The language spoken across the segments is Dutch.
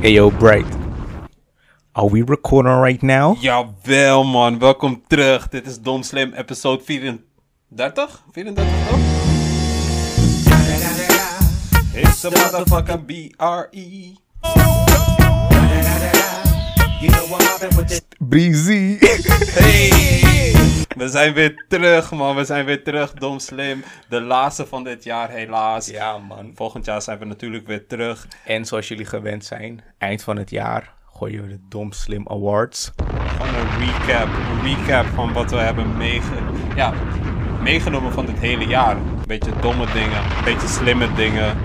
Hey yo, Bright. Are we recording right now? Jawel man, welkom terug. Dit is Dom Slim, episode 34? 34 toch? It's a motherfucking B-R-E. Breezy. Hey! We zijn weer terug man, we zijn weer terug, Dom Slim. De laatste van dit jaar helaas. ja, man. Volgend jaar zijn we natuurlijk weer terug. En zoals jullie gewend zijn, eind van het jaar gooien we de Dom Slim Awards. Gewoon een recap, een recap van wat we hebben meege ja, meegenomen van dit hele jaar. Een beetje domme dingen, een beetje slimme dingen.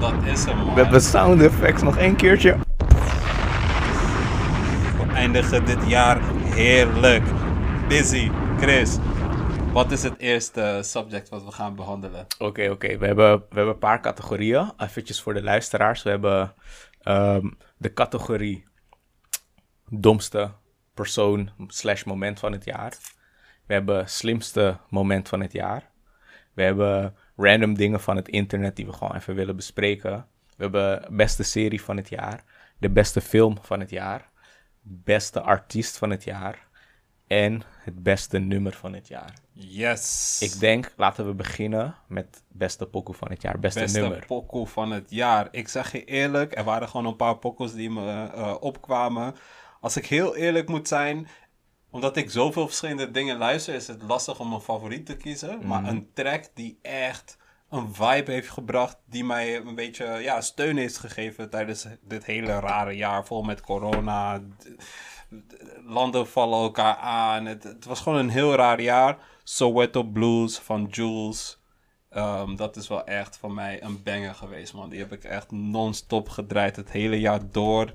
Dat is hem man. We hebben sound effects nog één keertje. Eindigen dit jaar heerlijk. Busy. Chris, wat is het eerste subject wat we gaan behandelen? Oké, oké. We, hebben, we hebben een paar categorieën. Eventjes voor de luisteraars. We hebben ehm, de categorie domste persoon slash moment van het jaar. We hebben slimste moment van het jaar. We hebben random dingen van het internet die we gewoon even willen bespreken. We hebben beste serie van het jaar. De beste film van het jaar. Beste artiest van het jaar. En het beste nummer van het jaar. Yes. Ik denk, laten we beginnen met beste pokoe van het jaar. Beste, beste nummer. pokoe van het jaar. Ik zeg je eerlijk, er waren gewoon een paar pokkels die me eh, opkwamen. Als ik heel eerlijk moet zijn, omdat ik zoveel verschillende dingen luister, is het lastig om een favoriet te kiezen. Maar een track die echt een vibe heeft gebracht, die mij een beetje ja, steun heeft gegeven tijdens dit hele rare jaar, vol met corona. Landen vallen elkaar aan. Het, het was gewoon een heel raar jaar. Soweto Blues van Jules. Ehm, dat is wel echt voor mij een banger geweest, man. Die heb ik echt non-stop gedraaid het hele jaar door.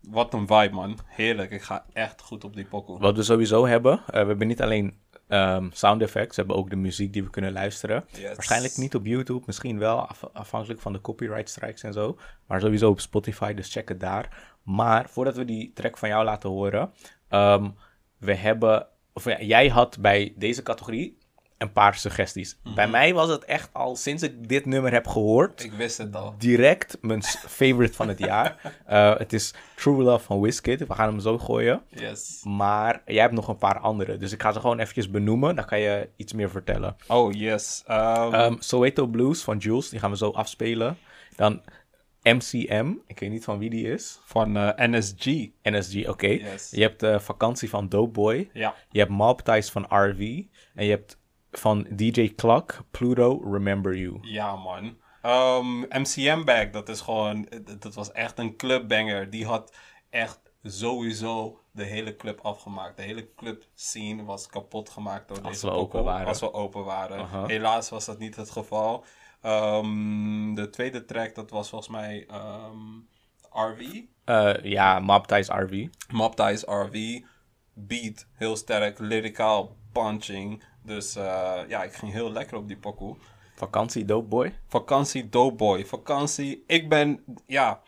Wat een vibe, man. Heerlijk. Ik ga echt goed op die pokoe. Wat we sowieso hebben, eh, we hebben niet alleen ehm, sound effects, we hebben ook de muziek die we kunnen luisteren. Yes. Waarschijnlijk niet op YouTube, misschien wel, af- afhankelijk van de copyright strikes en zo. Maar sowieso op Spotify, dus check het daar. Maar voordat we die track van jou laten horen, ehm, we hebben, of ja, jij had bij deze categorie een paar suggesties. Mhm. Bij mij was het echt al sinds ik dit nummer heb gehoord, Ik wist het al. direct mijn favorite van het jaar. Eh, het is True Love van Wizkid. We gaan hem zo gooien. Yes. Maar jij hebt nog een paar andere. Dus ik ga ze gewoon eventjes benoemen. Dan kan je iets meer vertellen. Oh, yes. Ehm, Ehm Soweto Blues van Jules. Die gaan we zo afspelen. Dan MCM. Ik weet niet van wie die is. van eh, NSG. NSG, oké. Yes. Je hebt de vakantie van Dope Boy. Ja. Je hebt Mob Ties van RV. En je hebt van DJ Clock, Pluto, Remember You. Ja, man. Ehm, MCM Bag, dat is gewoon... Dat was echt een clubbanger. Die had echt sowieso de hele club afgemaakt. De hele club scene was kapot gemaakt door Als deze we open waren. Als we open waren. Helaas was dat niet het geval. Ehm, de tweede track, dat was volgens mij ehm, RV. Eh, ja, Mob Ties RV. Mob Ties RV. Beat, heel sterk. Lyrical, punching. Dus eh, ja, ik ging heel lekker op die pokoe. Vakantie Dope Boy. Vakantie Doughboy. Vakantie. Ik ben, ja,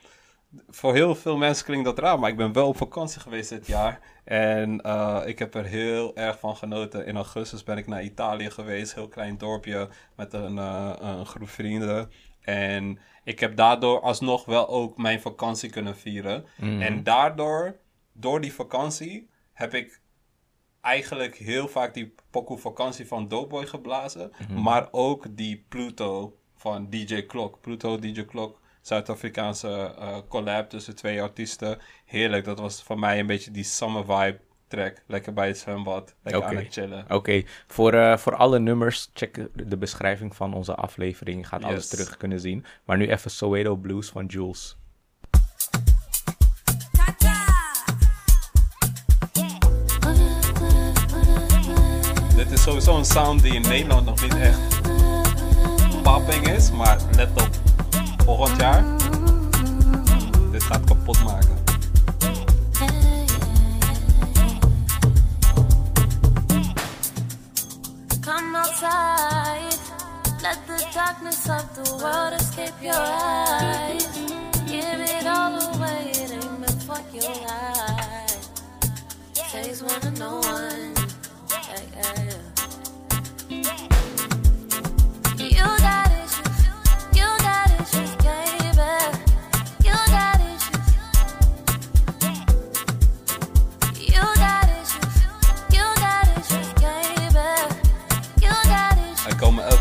voor heel veel mensen klinkt dat raar, maar ik ben wel op vakantie geweest dit jaar. En eh, ik heb er heel erg van genoten. In augustus ben ik naar Italië geweest, heel klein dorpje met een, eh, een groep vrienden. En ik heb daardoor alsnog wel ook mijn vakantie kunnen vieren. En daardoor, door die vakantie, heb ik eigenlijk heel vaak die pokoe vakantie van Doughboy geblazen. Maar ook die Pluto van DJ Klok. Pluto, DJ Klok. Zuid-Afrikaanse eh, collab tussen twee artiesten. Heerlijk. Dat was voor mij een beetje die summer vibe track. Lekker bij het zwembad. Lekker aan het chillen. Oké, voor, eh, voor alle nummers, check de- beschrijving van onze aflevering. Je gaat alles terug kunnen zien. Maar nu even Soweto Blues van Jules. Sowieso een sound die in Nederland nog niet echt popping is. Maar let op. Volgend jaar. Dit gaat kapot maken. Come outside. Let the darkness of the world escape your eyes. Give it all away, it ain't meant for your one to no one. Yeah, yeah,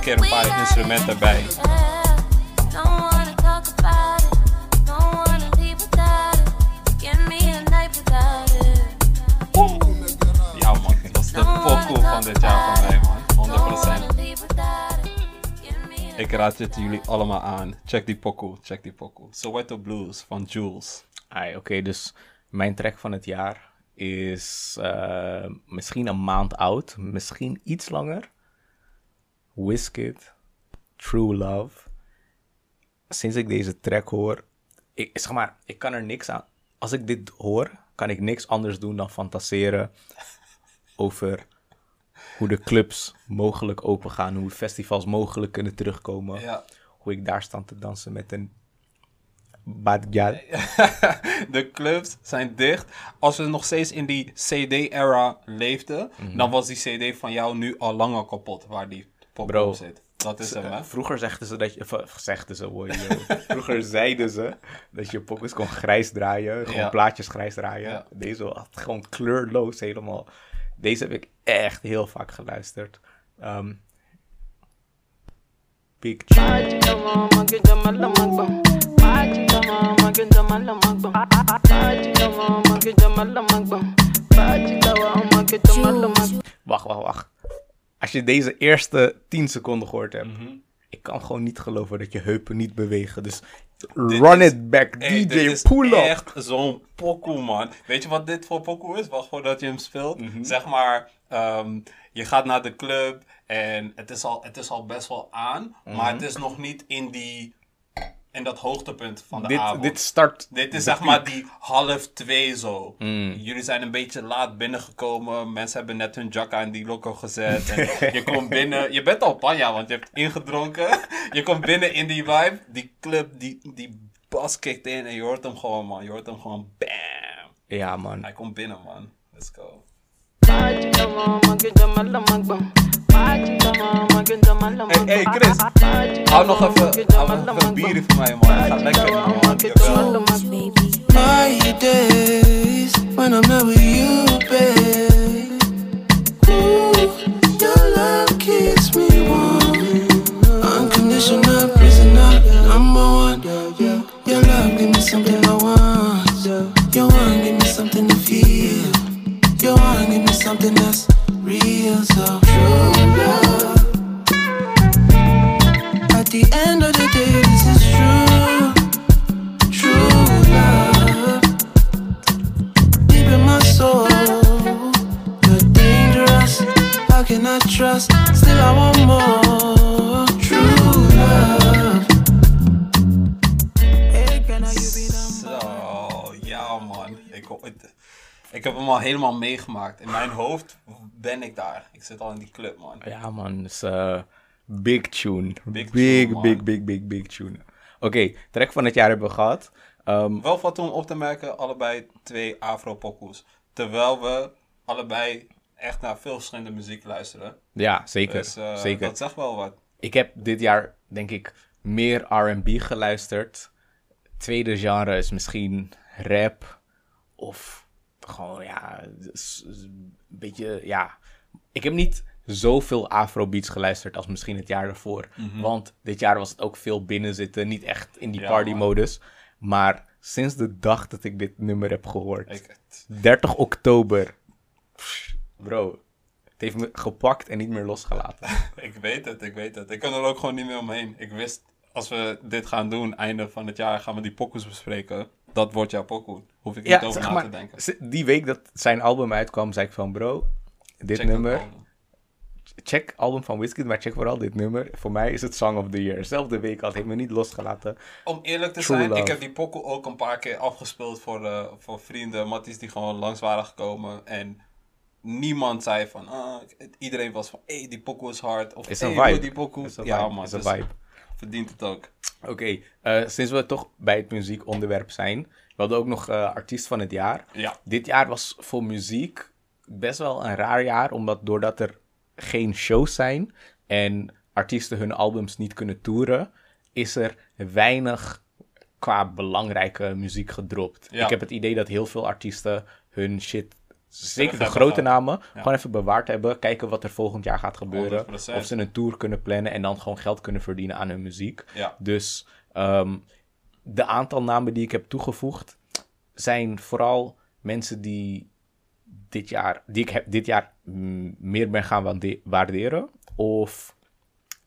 keer een paar instrumenten bij. Yeah. Don't wanna talk about it. Don't wanna leave without it. Give me a night without it. Ja man, dat is de pokoe van dit jaar voor mij man. 100%. Don't wanna leave without it. Give me a Ik raad het jullie allemaal aan. Check die pokoe, check die pokoe. Soweto Blues van Jules. Ai, Oké, dus mijn track van het jaar is eh, misschien een maand oud, misschien iets langer. Wizkid, True Love. Sinds ik deze track hoor, ik, zeg maar, ik kan er niks aan. Als ik dit hoor, kan ik niks anders doen dan fantaseren over hoe de clubs mogelijk open gaan, hoe festivals mogelijk kunnen terugkomen. Ja. Hoe ik daar sta te dansen met een bad gal. de clubs zijn dicht. Als we nog steeds in die CD-era leefden, Mhm. dan was die CD van jou nu al lang al kapot waar die Bro. zit. Dat is hem, hè? Vroeger zegden ze dat je. zegden ze, hoor. Vroeger zeiden ze dat je pokus kon grijs draaien. Gewoon Ja. plaatjes grijs draaien. Ja. Deze had gewoon kleurloos helemaal. Deze heb ik echt heel vaak geluisterd. Ehm Big. Wacht, wacht, wacht. Als je deze eerste 10 seconden gehoord hebt. Ik kan gewoon niet geloven dat je heupen niet bewegen. Dus Dit run is- it back, Hey, DJ, dit is pull up. echt zo'n pokoe, man. Weet je wat dit voor pokoe is? Wacht voordat je hem speelt. Mhm. Zeg maar, ehm, je gaat naar de club en het is al, het is al best wel aan. Mhm. Maar het is nog niet in, die, in dat hoogtepunt van de Dit, avond. dit start. Dit is zeg maar die half twee zo. Mm. Jullie zijn een beetje laat binnengekomen. Mensen hebben net hun jacka in die loco gezet. En je komt binnen. Je bent al panja, want je hebt ingedronken. Je komt binnen in die vibe. Die club, die, die bas kikt in. En je hoort hem gewoon, man. Je hoort hem gewoon bam. Ja, man. Hij komt binnen, man. Let's go. Hey, hey, Chris. Hou nog even, hou nog even bier voor mij, man. Gaat lekker, man. My days when I'm not with you, babe. Ooh, your love keeps me warm. Unconditional prisoner, number one. Your love give me something I want. You want give me something to feel. You want give me something that's real, so true love. At the end of the day, this is true. True love, deep in my soul. You're dangerous. How can I trust? Still, I want more. True love. Ik heb hem al helemaal meegemaakt. In mijn hoofd ben ik daar. Ik zit al in die club, man. Ja, man. Dus, eh, big tune. Big Big, tune, big, big, big, big tune. Oké, track van het jaar hebben we gehad. Ehm, Wel wat om op te merken, allebei twee afro-pokoes. Terwijl we allebei echt naar veel verschillende muziek luisteren. ja, zeker. Dus eh, zeker. dat zegt wel wat. Ik heb dit jaar, denk ik, meer R&B geluisterd. Tweede genre is misschien rap. Of gewoon, ja, een beetje, ja. Ik heb niet zoveel afrobeats geluisterd als misschien het jaar ervoor. Want dit jaar was het ook veel binnenzitten. Niet echt in die Ja, partymodus. Maar sinds de dag dat ik dit nummer heb gehoord. Ik, 30 oktober. Pff, Bro, het heeft me gepakt en niet meer losgelaten. ik weet het, ik weet het. Ik kan er ook gewoon niet meer omheen. Ik wist, als we dit gaan doen, einde van het jaar, gaan we die pokoes bespreken. Dat wordt jouw pokoe. Hoef ik niet over na maar, te denken. Die week dat zijn album uitkwam, zei ik van bro, dit Check nummer, album. check album van Wizkid, maar check vooral dit nummer. Voor mij is het Song of the Year. Zelfde week al, het heeft me niet losgelaten. Om eerlijk te True zijn, ik heb die pokoe ook een paar keer afgespeeld voor, eh, voor vrienden, matties die gewoon langs waren gekomen. En niemand zei van, ah, iedereen was van, hé, hey, die pokoe is hard. Of, Is hey, een vibe. die pokoe. Ja, vibe, man. is een dus vibe. Verdient het ook. Oké, eh, sinds we toch bij het muziekonderwerp zijn, we hadden ook nog eh, artiest van het jaar. Ja. Dit jaar was voor muziek best wel een raar jaar, omdat doordat er geen shows zijn en artiesten hun albums niet kunnen toeren, is er weinig qua belangrijke muziek gedropt. Ja. Ik heb het idee dat heel veel artiesten hun shit zeker de grote namen, gewoon even bewaard hebben. Kijken wat er volgend jaar gaat gebeuren. 100%. Of ze een tour kunnen plannen en dan gewoon geld kunnen verdienen aan hun muziek. Ja. Dus ehm, de aantal namen die ik heb toegevoegd zijn vooral mensen die dit jaar, die ik heb dit jaar meer ben gaan waarde- waarderen. Of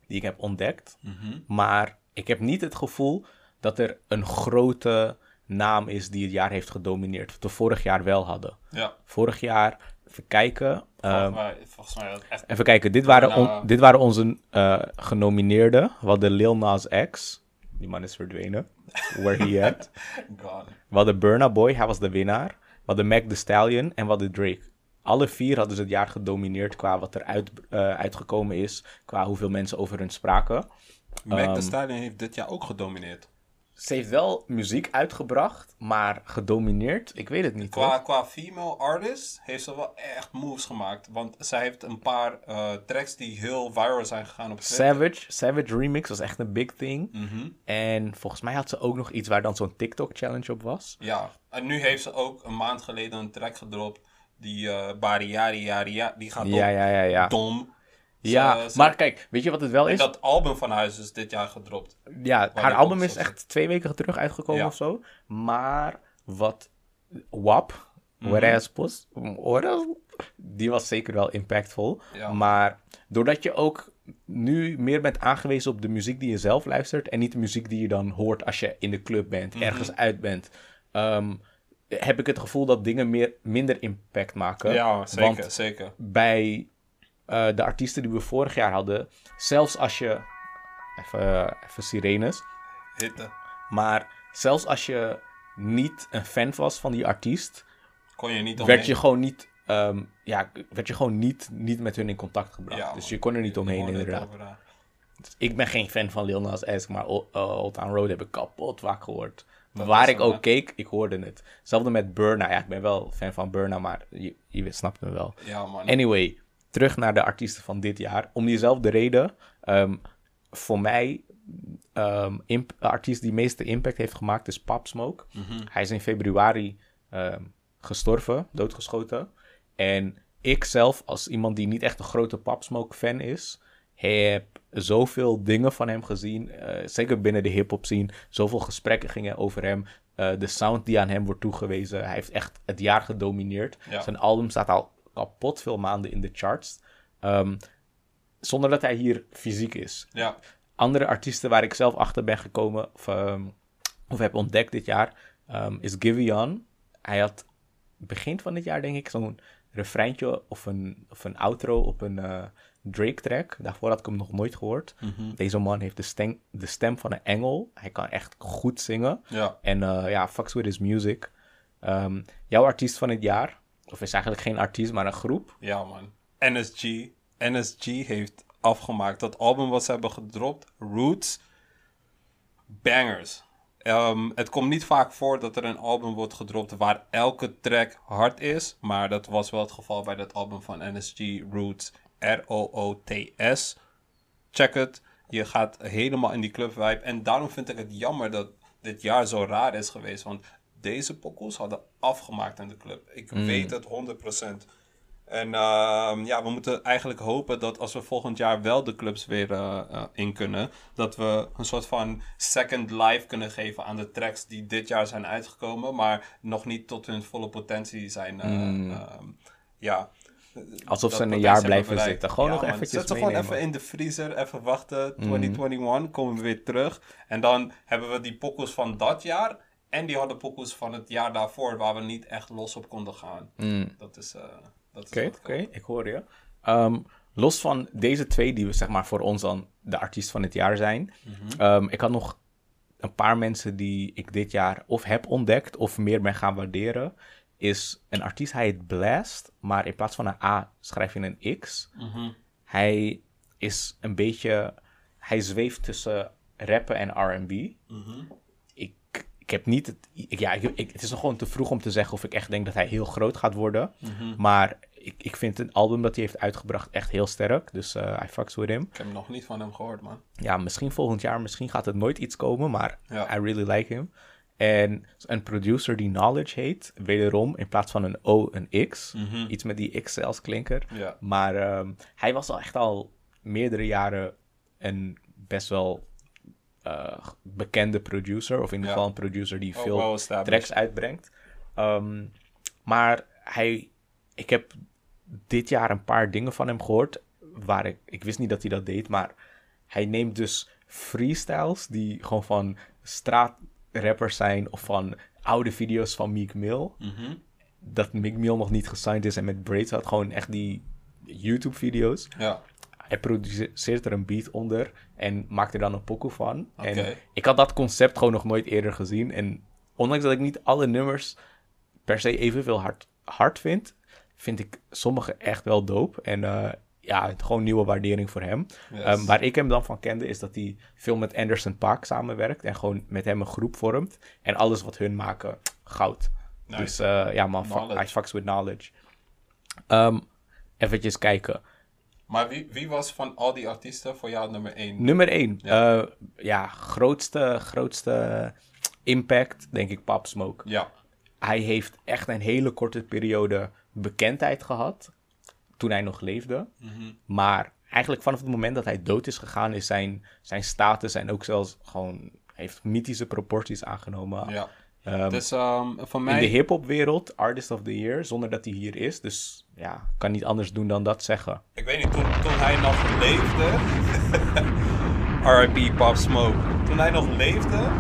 die ik heb ontdekt. Mhm. Maar ik heb niet het gevoel dat er een grote naam is die het jaar heeft gedomineerd. Wat we vorig jaar wel hadden. Ja, Vorig jaar, even kijken. volgens, ehm, mij, volgens mij dat echt... even kijken, dit waren, on- dit waren onze eh, genomineerden. We hadden Lil Nas X. Die man is verdwenen. Where he at? Gone. We hadden Burna Boy, hij was de winnaar. We hadden Mac The Stallion en we hadden Drake. Alle vier hadden ze het jaar gedomineerd qua wat er uit, eh, uitgekomen is. Qua hoeveel mensen over hun spraken. Mac Ehm, Thee Stallion heeft dit jaar ook gedomineerd. Ze heeft wel muziek uitgebracht, maar gedomineerd? Ik weet het niet. Qua, hoor. qua female artist heeft ze wel echt moves gemaakt. Want zij heeft een paar eh, tracks die heel viral zijn gegaan op Twitter. Savage, Savage Remix was echt een big thing. Mhm. En volgens mij had ze ook nog iets waar dan zo'n TikTok-challenge op was. Ja, en nu heeft ze ook een maand geleden een track gedropt. Die Bariari Yari, die gaat Ja, ook ja, ja, ja. dom. Ja, Ze- ze- maar kijk, weet je wat het wel is? dat album van haar is dus dit jaar gedropt. Ja, haar album is echt twee weken terug uitgekomen Ja. of zo. Maar wat WAP, Whereas Post, Whereas- die was zeker wel impactvol. Ja. Maar doordat je ook nu meer bent aangewezen op de muziek die je zelf luistert en niet de muziek die je dan hoort als je in de club bent, Mhm. ergens uit bent, ehm, heb ik het gevoel dat dingen meer, minder impact maken. Ja, zeker, Want zeker. bij eh, de artiesten die we vorig jaar hadden, zelfs als je. Even, even sirenes. Hitte. Maar zelfs als je niet een fan was van die artiest, Kon je niet omheen. werd je gewoon niet. ehm, ja, werd je gewoon niet, niet met hun in contact gebracht. Ja, dus je kon er niet omheen, inderdaad. Dus ik ben geen fan van Lil Nas X, maar eh, Old Town Road heb ik kapot vaak gehoord. Dat Waar ik ook keek, ik hoorde het. Hetzelfde met Burna. Ja, ik ben wel fan van Burna, maar je, je snapt me wel. Ja, man. Anyway, terug naar de artiesten van dit jaar. Om diezelfde reden, ehm, voor mij, imp- de artiest die meeste impact heeft gemaakt is Pop Smoke. Mhm. Hij is in februari ehm, gestorven, doodgeschoten. En ik zelf, als iemand die niet echt een grote Pop Smoke fan is, heb zoveel dingen van hem gezien. eh, zeker binnen de hip-hop scene. Zoveel gesprekken gingen over hem. eh, de sound die aan hem wordt toegewezen. Hij heeft echt het jaar gedomineerd. Ja. Zijn album staat al kapot veel maanden in de charts. Ehm, zonder dat hij hier fysiek is. Ja, Andere artiesten waar ik zelf achter ben gekomen of, ehm, of heb ontdekt dit jaar ehm, is Giveon. Hij had begin van dit jaar denk ik zo'n refreintje of een, of een outro op een eh, Drake track. Daarvoor had ik hem nog nooit gehoord. Deze man heeft de stem, de stem van een engel. Hij kan echt goed zingen. ja. En eh, ja, fucks with his music. Jouw artiest van het jaar, of is eigenlijk geen artiest, maar een groep. Ja, man. NSG. NSG heeft afgemaakt. Dat album wat ze hebben gedropt, Roots, bangers. Ehm, het komt niet vaak voor dat er een album wordt gedropt waar elke track hard is. Maar dat was wel het geval bij dat album van NSG, Roots, R-O-O-T-S. Check het. Je gaat helemaal in die club vibe. En daarom vind ik het jammer dat dit jaar zo raar is geweest. Want deze pokkels hadden afgemaakt in de club. Ik weet het 100%. En ehm, ja, we moeten eigenlijk hopen dat als we volgend jaar wel de clubs weer eh, eh, in kunnen, dat we een soort van second life kunnen geven aan de tracks die dit jaar zijn uitgekomen, maar nog niet tot hun volle potentie zijn. eh, ehm, ja. Alsof dat ze een jaar blijven zitten. Gewoon nog man. eventjes Zet ze gewoon even in de vriezer, even wachten. 2021, komen we weer terug. En dan hebben we die pokkels van dat jaar en die harde pokkels van het jaar daarvoor, waar we niet echt los op konden gaan. Dat is... eh, dat is Oké, wat oké, ik hoor je. Ehm, los van deze twee, die we zeg maar voor ons dan de artiest van het jaar zijn. ehm, ik had nog een paar mensen die ik dit jaar of heb ontdekt of meer ben gaan waarderen. Is een artiest, hij heet Blast, maar in plaats van een A schrijf je een X. Hij is een beetje, hij zweeft tussen rappen en R&B. Ik, ik heb niet het, ik- ja, ik, ik- het is nog gewoon te vroeg om te zeggen of ik echt denk dat hij heel groot gaat worden. Maar ik, ik vind het album dat hij heeft uitgebracht echt heel sterk. Dus eh I fucks with him. Ik heb nog niet van hem gehoord, man. Ja, misschien volgend jaar, misschien gaat het nooit iets komen, maar Ja. I really like him. En een producer die Knowledge heet, wederom in plaats van een O een X. Mhm. Iets met die X zelfs klinker. Ja. Maar ehm, hij was al echt al meerdere jaren een best wel eh, bekende producer. Of in ieder Ja. geval een producer die veel tracks uitbrengt. Ehm, maar hij, ik heb dit jaar een paar dingen van hem gehoord. Waar ik, ik wist niet dat hij dat deed, maar hij neemt dus freestyles die gewoon van straatrappers zijn of van oude video's van Meek Mill. Mhm. Dat Meek Mill nog niet gesigned is en met Braids had gewoon echt die YouTube-video's. Ja. Hij produceert er een beat onder en maakt er dan een pokoe van. En ik had dat concept gewoon nog nooit eerder gezien. En ondanks dat ik niet alle nummers per se evenveel hard, hard vind, vind ik sommige echt wel dope. En eh, ja, gewoon nieuwe waardering voor hem. Yes. Ehm, waar ik hem dan van kende, is dat hij veel met Anderson Paak samenwerkt. En gewoon met hem een groep vormt. En alles wat hun maken, goud. Nice. Dus eh, ja man, fuck, fucks with knowledge. Ehm eventjes kijken. Maar wie, wie was van al die artiesten voor jou nummer 1? Nummer 1. Ja. Ja, ja grootste, grootste impact, denk ik, Pop Smoke. Ja. Hij heeft echt een hele korte periode bekendheid gehad. Toen hij nog leefde. Mhm. Maar eigenlijk vanaf het moment dat hij dood is gegaan, is zijn, zijn status en ook zelfs gewoon. heeft mythische proporties aangenomen. ja. Ehm, dus ehm, voor in mij... de hip-hop wereld, Artist of the Year, zonder dat hij hier is. Dus ja, kan niet anders doen dan dat zeggen. Ik weet niet, toen, toen hij nog leefde... R.I.P. Pop Smoke. Toen hij nog leefde,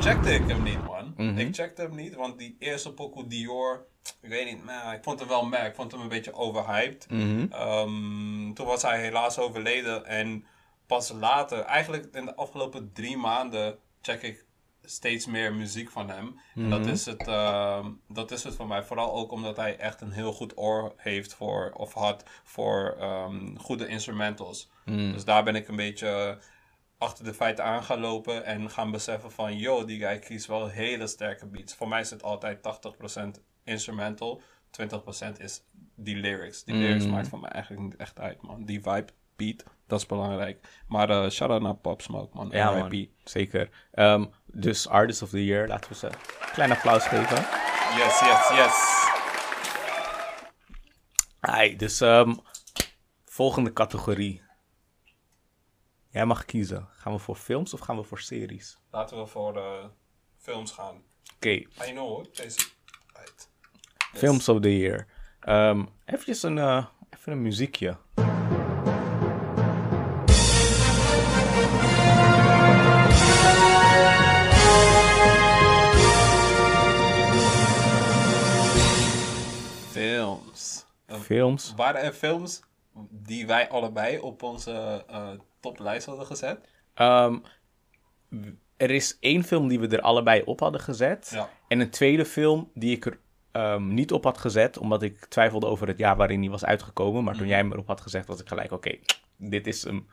checkte ik hem niet, man. Mhm. Ik checkte hem niet, want die eerste pokoe Dior... Ik weet niet, man, ik vond hem wel merk. Ik vond hem een beetje overhyped. Mhm. Ehm, toen was hij helaas overleden. En pas later, eigenlijk in de afgelopen drie maanden, check ik steeds meer muziek van hem. En dat is, het, ehm, dat is het voor mij. Vooral ook omdat hij echt een heel goed oor heeft voor, of had voor ehm, goede instrumentals. Dus daar ben ik een beetje achter de feiten aan gaan lopen en gaan beseffen van, yo, die guy kiest wel hele sterke beats. Voor mij is het altijd 80% instrumental, 20% is die lyrics. Die lyrics maakt voor mij eigenlijk niet echt uit, man. Die vibe, beat, dat is belangrijk. Maar eh shout-out naar Pop Smoke, man. Ja, RIP. man. Zeker. Ehm, dus Artist of the Year, laten we ze een klein applaus geven. Yes, yes, yes. Ai, dus ehm, volgende categorie. Jij mag kiezen. Gaan we voor films of gaan we voor series? Laten we voor eh, films gaan. Oké, I know, hoor, deze... Right. Yes. films of the year. Ehm een, eh, even een muziekje. Films. Waren er films die wij allebei op onze eh, toplijst hadden gezet? Ehm, er is één film die we er allebei op hadden gezet. Ja. En een tweede film die ik er ehm, niet op had gezet, omdat ik twijfelde over het jaar waarin die was uitgekomen. Maar toen Mhm. jij hem erop had gezegd, was ik gelijk, oké, dit is hem.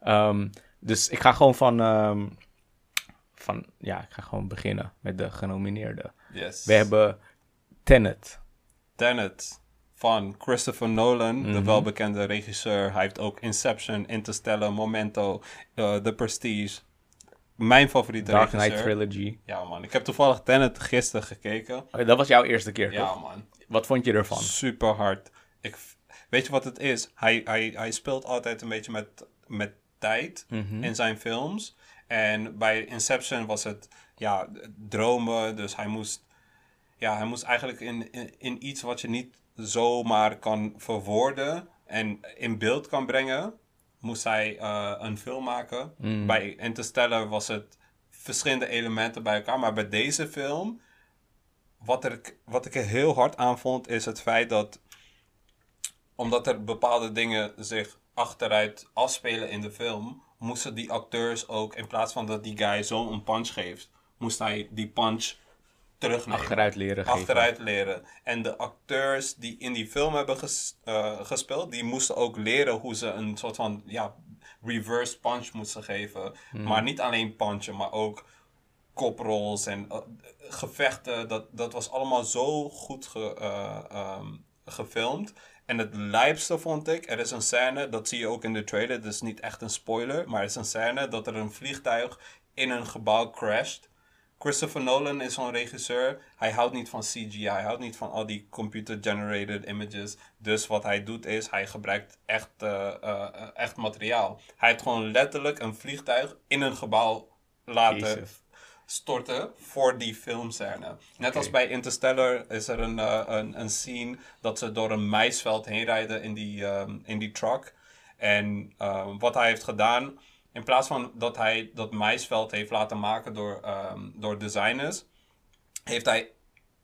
Ehm, dus ik ga gewoon van, van, ja, ik ga gewoon beginnen met de genomineerden. Yes. We hebben Tenet. Tenet van Christopher Nolan, Mhm. de welbekende regisseur. Hij heeft ook Inception, Interstellar, Memento, eh, The Prestige. Mijn favoriete Dark regisseur. Knight Trilogy. Ja man, ik heb toevallig Tenet gisteren gekeken. Oké, dat was jouw eerste keer, Ja toch? man, Wat vond je ervan? super hard. Ik, weet je wat het is? Hij, hij, hij speelt altijd een beetje met, met tijd Mhm. in zijn films. En bij Inception was het ja, dromen. Dus hij moest, ja, hij moest eigenlijk in, in, in iets wat je niet zomaar kan verwoorden en in beeld kan brengen, moest hij eh, een film maken. Bij Interstellar was het verschillende elementen bij elkaar. Maar bij deze film, wat, er, wat ik er heel hard aan vond, is het feit dat omdat er bepaalde dingen zich achteruit afspelen in de film, moesten die acteurs ook, in plaats van dat die guy zo een punch geeft, moest hij die punch terugnemen. Achteruit leren geven. Achteruit leren. En de acteurs die in die film hebben ges- eh, gespeeld, die moesten ook leren hoe ze een soort van ja, reverse punch moesten geven. Hmm. Maar niet alleen punchen, maar ook koprolls en eh, gevechten. Dat, dat was allemaal zo goed ge, eh, ehm, gefilmd. En het lijpste vond ik, er is een scène, dat zie je ook in de trailer, dat is niet echt een spoiler, maar er is een scène dat er een vliegtuig in een gebouw crasht. Christopher Nolan is zo'n regisseur. Hij houdt niet van CGI. Hij houdt niet van al die computer-generated images. Dus wat hij doet is, hij gebruikt echt, eh, eh, echt materiaal. Hij heeft gewoon letterlijk een vliegtuig in een gebouw laten Jezus. storten voor die filmscène. Net als bij Interstellar is er een, eh, een, een scene dat ze door een maisveld heen rijden in die, ehm, in die truck. En ehm, wat hij heeft gedaan, in plaats van dat hij dat maisveld heeft laten maken door, ehm, door designers, heeft hij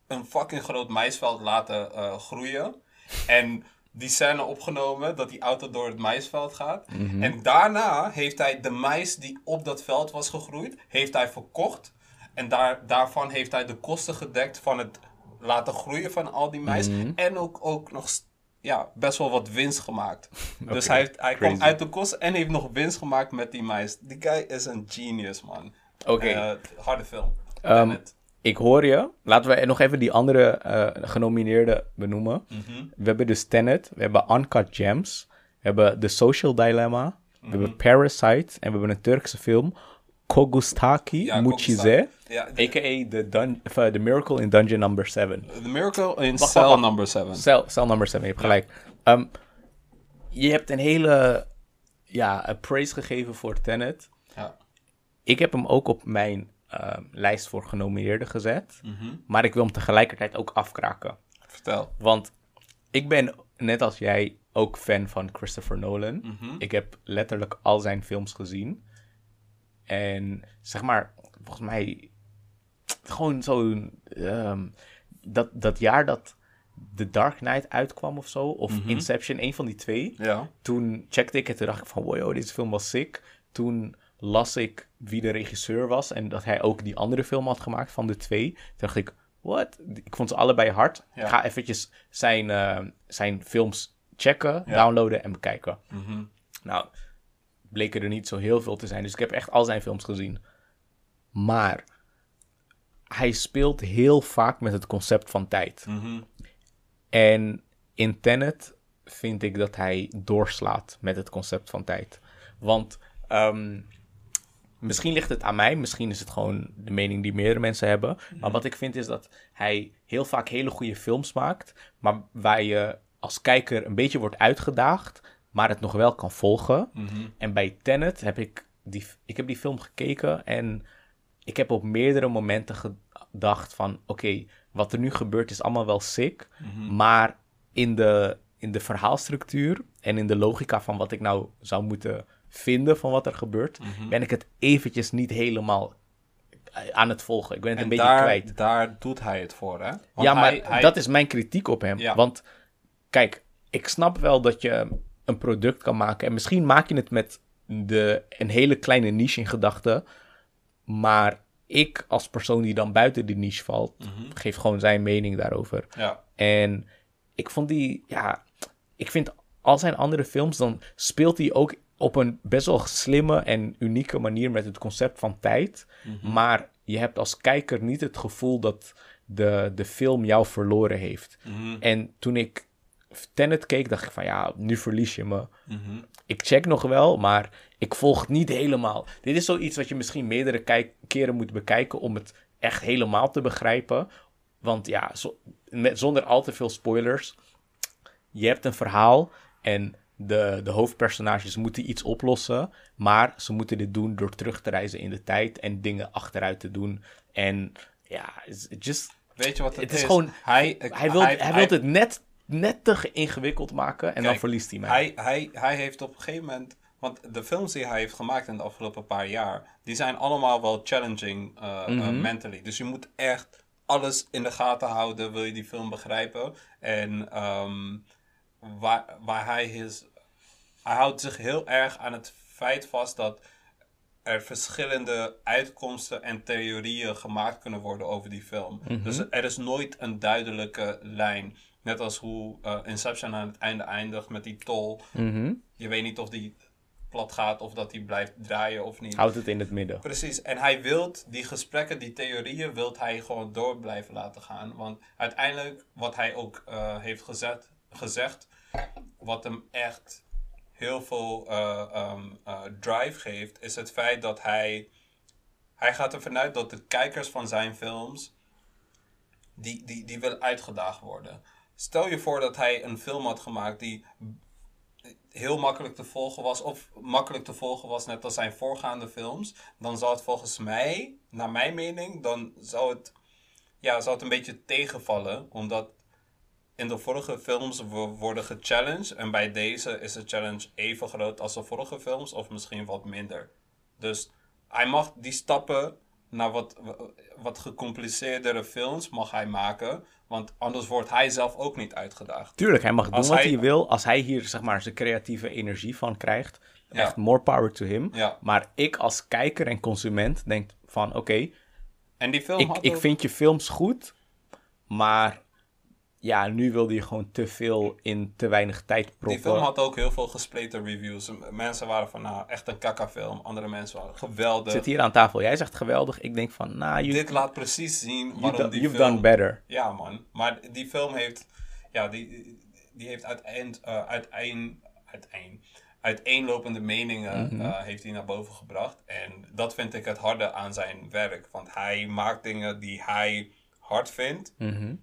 een fucking groot maisveld laten eh, groeien. En die scène opgenomen dat die auto door het maisveld gaat. En daarna heeft hij de mais die op dat veld was gegroeid, heeft hij verkocht. En daar, daarvan heeft hij de kosten gedekt van het laten groeien van al die mais. En ook, ook nog ja, best wel wat winst gemaakt. Dus hij, heeft, hij kwam uit de kosten en heeft nog winst gemaakt met die mais. Die guy is een genius, man. Oké. Eh, harde film. Ehm. Ik hoor je. Laten we nog even die andere eh genomineerden benoemen. Mhm. We hebben dus Tenet, we hebben Uncut Gems, we hebben The Social Dilemma, we Mhm. hebben Parasite en we hebben een Turkse film, Kogustaki Ja, Mucize, Ja, de- a.k.a. the, dun- of, uh, the Miracle in Dungeon Number 7. The Miracle in Wacht, Cell. Number 7. Cell, cell Number 7, je hebt gelijk. Ehm, je hebt een hele ja, een praise gegeven voor Tenet. Ja. Ik heb hem ook op mijn ehm, lijst voor genomineerden gezet. Mhm. Maar ik wil hem tegelijkertijd ook afkraken. Vertel. Want ik ben, net als jij, ook fan van Christopher Nolan. Mhm. Ik heb letterlijk al zijn films gezien. En zeg maar, volgens mij, gewoon zo'n. ehm, dat, dat jaar dat The Dark Knight uitkwam of zo, of Inception, een van die twee. Ja. Toen checkte ik het en dacht ik van, wow, deze film was sick. Toen las ik wie de regisseur was en dat hij ook die andere film had gemaakt van de twee. Toen dacht ik, what? Ik vond ze allebei hard. Ja. Ik ga eventjes zijn, eh, zijn films checken, Ja. downloaden en bekijken. Mhm. Nou, bleken er niet zo heel veel te zijn. Dus ik heb echt al zijn films gezien. Maar hij speelt heel vaak met het concept van tijd. Mhm. En in Tenet vind ik dat hij doorslaat met het concept van tijd. Want ehm, misschien ligt het aan mij, misschien is het gewoon de mening die meerdere mensen hebben. Maar wat ik vind is dat hij heel vaak hele goede films maakt, maar waar je als kijker een beetje wordt uitgedaagd, maar het nog wel kan volgen. Mhm. En bij Tenet heb ik die, ik heb die film gekeken en ik heb op meerdere momenten gedacht van... oké, wat er nu gebeurt is allemaal wel sick... maar in de, in de verhaalstructuur en in de logica van wat ik nou zou moeten vinden van wat er gebeurt... ben ik het eventjes niet helemaal aan het volgen. Ik ben het En een beetje kwijt. daar doet hij het voor, hè? Want ja, maar hij- hij- dat is mijn kritiek op hem. Ja. Want kijk, ik snap wel dat je een product kan maken. En misschien maak je het met de, een hele kleine niche in gedachten. Maar ik als persoon die dan buiten die niche valt, geef gewoon zijn mening daarover. Ja. En ik vond die, ja, ik vind al zijn andere films, dan speelt hij ook op een best wel slimme en unieke manier met het concept van tijd. Maar je hebt als kijker niet het gevoel dat de, de film jou verloren heeft. Mhm. En toen ik Tenet keek, dacht ik van ja, nu verlies je me. Mhm. Ik check nog wel, maar ik volg het niet helemaal. Dit is zoiets wat je misschien meerdere keren moet bekijken om het echt helemaal te begrijpen. Want ja, zo- met, zonder al te veel spoilers. Je hebt een verhaal en de, de hoofdpersonages moeten iets oplossen. Maar ze moeten dit doen door terug te reizen in de tijd en dingen achteruit te doen. En ja, it's just, Weet je wat het, het is gewoon... Hij, Hij wil, hij, wil het net, net te ingewikkeld maken en dan verliest hij mij. Hij, hij, hij heeft op een gegeven moment... Want de films die hij heeft gemaakt in de afgelopen paar jaar... die zijn allemaal wel challenging uh, uh, Mhm. mentally. Dus je moet echt alles in de gaten houden... wil je die film begrijpen. En ehm, waar, waar hij is... Hij houdt zich heel erg aan het feit vast dat er verschillende uitkomsten en theorieën gemaakt kunnen worden over die film. Dus er is nooit een duidelijke lijn. Net als hoe eh, Inception aan het einde eindigt met die tol. Mhm. Je weet niet of die plat gaat of dat die blijft draaien of niet. Houdt het in het midden. Precies, en hij wilt die gesprekken, die theorieën, wilt hij gewoon door blijven laten gaan. Want uiteindelijk, wat hij ook eh, heeft gezet, gezegd, wat hem echt heel veel eh, ehm, eh, drive geeft, is het feit dat hij hij gaat ervan uit dat de kijkers van zijn films, die, die, die willen uitgedaagd worden. Stel je voor dat hij een film had gemaakt die heel makkelijk te volgen was, of makkelijk te volgen was net als zijn voorgaande films, dan zou het volgens mij, naar mijn mening, dan zou het, ja, zou het een beetje tegenvallen, omdat in de vorige films wo- worden gechallenged en bij deze is de challenge even groot als de vorige films, of misschien wat minder. Dus hij mag die stappen naar wat, wat gecompliceerdere films mag hij maken, want anders wordt hij zelf ook niet uitgedaagd. Tuurlijk, hij mag doen wat hij- hij wil. Als hij hier zeg maar zijn creatieve energie van krijgt, Ja. echt more power to him. Ja. Maar ik als kijker en consument denk van oké, En die film ik, had ik ook- vind je films goed, maar ja, nu wilde je gewoon te veel in te weinig tijd proppen. Die film had ook heel veel gespleten reviews. Mensen waren van, nou, echt een kakka-film. Andere mensen waren geweldig. Zit hier aan tafel. Jij zegt geweldig. Ik denk van, nou, you, Dit laat precies zien you waarom do- die you've film... done better. Ja, man. Maar die film heeft... Ja, die, die heeft uiteind, eh uiteen, uiteen, uiteenlopende meningen Mhm. eh, heeft hij naar boven gebracht. En dat vind ik het harde aan zijn werk. Want hij maakt dingen die hij hard vindt. Mhm.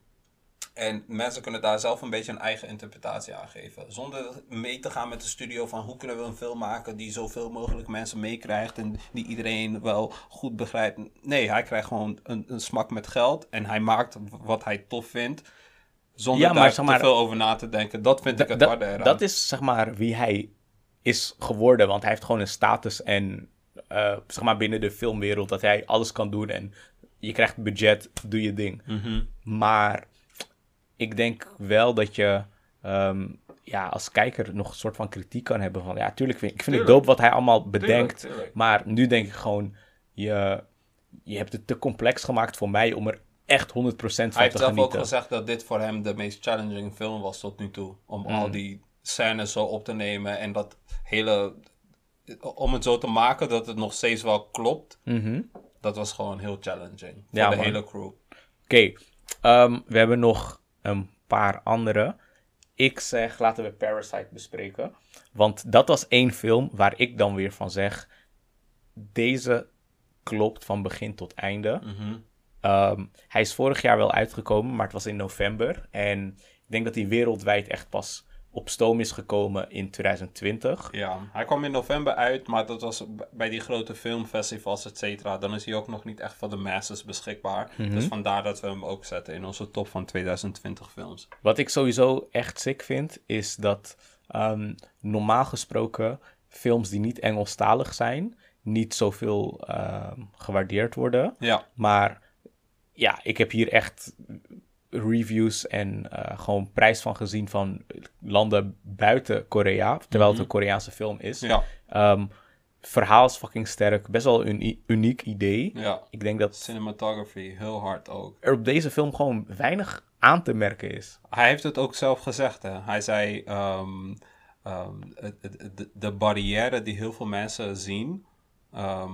En mensen kunnen daar zelf een beetje een eigen interpretatie aan geven. Zonder mee te gaan met de studio van hoe kunnen we een film maken die zoveel mogelijk mensen meekrijgt en die iedereen wel goed begrijpt. Nee, hij krijgt gewoon een, een smak met geld en hij maakt wat hij tof vindt. Zonder Ja, maar daar zeg maar- te veel over na te denken. Dat vind ik het harde eraan. dat is zeg maar wie hij is geworden. Want hij heeft gewoon een status en eh, zeg maar binnen de filmwereld dat hij alles kan doen. En je krijgt budget, doe je ding. Mhm. Maar ik denk wel dat je ehm, ja, als kijker nog een soort van kritiek kan hebben. Van ja, tuurlijk vind ik vind het Tuurlijk. dope wat hij allemaal bedenkt. tuurlijk. Maar nu denk ik gewoon, je, je hebt het te complex gemaakt voor mij om er echt 100% van Hij te heeft zelf ook genieten. gezegd dat dit voor hem de meest challenging film was tot nu toe. Om Mm. al die scènes zo op te nemen en dat hele... Om het zo te maken dat het nog steeds wel klopt. Mhm. Dat was gewoon heel challenging. Voor Ja, de man. hele crew. Oké, ehm, we hebben nog een paar andere. Ik zeg, laten we Parasite bespreken. Want dat was één film waar ik dan weer van zeg... Deze klopt van begin tot einde. Mhm. Ehm, hij is vorig jaar wel uitgekomen, maar het was in november. En ik denk dat hij wereldwijd echt pas op stoom is gekomen in 2020. Ja, hij kwam in november uit, maar dat was bij die grote filmfestivals, et cetera. Dan is hij ook nog niet echt voor de masses beschikbaar. Mhm. Dus vandaar dat we hem ook zetten in onze top van 2020 films. Wat ik sowieso echt sick vind, is dat ehm, normaal gesproken films die niet Engelstalig zijn, niet zoveel ehm, gewaardeerd worden. Ja, Maar ja, ik heb hier echt reviews en eh, gewoon prijs van gezien van landen buiten Korea, terwijl het een Koreaanse film is. ja, Ehm, verhaal is fucking sterk, best wel een uni- uniek idee. ja. Ik denk dat Cinematography, heel hard ook. er op deze film gewoon weinig aan te merken is. Hij heeft het ook zelf gezegd, hè. Hij zei, ehm, ehm, het- de, de barrière die heel veel mensen zien, ehm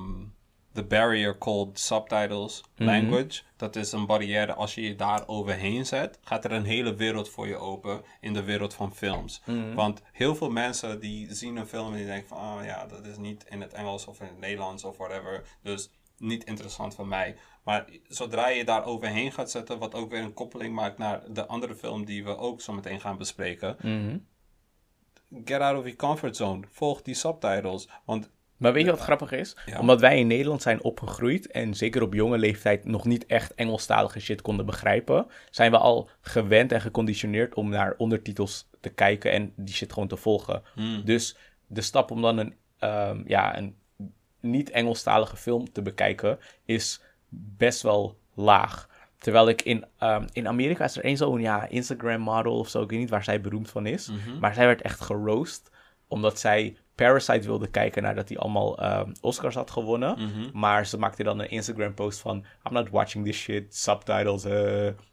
the barrier called subtitles language, dat is een barrière, als je je daar overheen zet, gaat er een hele wereld voor je open in de wereld van films. Want heel veel mensen die zien een film en die denken van, oh ja, dat is niet in het Engels of in het Nederlands of whatever, dus niet interessant voor mij. Maar zodra je daar overheen gaat zetten, wat ook weer een koppeling maakt naar de andere film die we ook zo meteen gaan bespreken. Get out of your comfort zone. Volg die subtitles. Want Maar weet je wat grappig is? Ja. Omdat wij in Nederland zijn opgegroeid en zeker op jonge leeftijd nog niet echt Engelstalige shit konden begrijpen, zijn we al gewend en geconditioneerd om naar ondertitels te kijken en die shit gewoon te volgen. Dus de stap om dan een, ehm, ja, een niet-Engelstalige film te bekijken is best wel laag. Terwijl ik in, ehm, in Amerika is er één zo'n ja, Instagram model of zo, ik weet niet waar zij beroemd van is. Maar zij werd echt geroost omdat zij Parasite wilde kijken nadat hij allemaal ehm, Oscars had gewonnen. Maar ze maakte dan een Instagram post van I'm not watching this shit, subtitles. eh.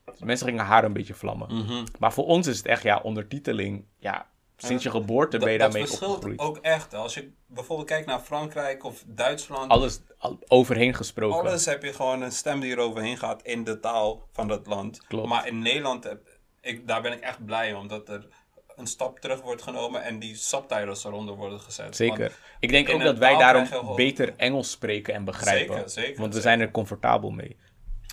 Dus mensen gingen haar een beetje vlammen. Maar voor ons is het echt ja, ondertiteling. Ja, sinds je geboorte ben je daarmee verschilt opgegroeid. ook echt. Als je bijvoorbeeld kijkt naar Frankrijk of Duitsland. Alles al- overheen gesproken. Alles heb je gewoon een stem die er overheen gaat in de taal van dat land. Klopt. Maar in Nederland, heb, ik, daar ben ik echt blij om. Dat er een stap terug wordt genomen en die subtitles eronder worden gezet. Zeker. Want ik denk ook dat wij daarom beter Engels spreken en begrijpen. Zeker, zeker, Want we zeker. zijn er comfortabel mee.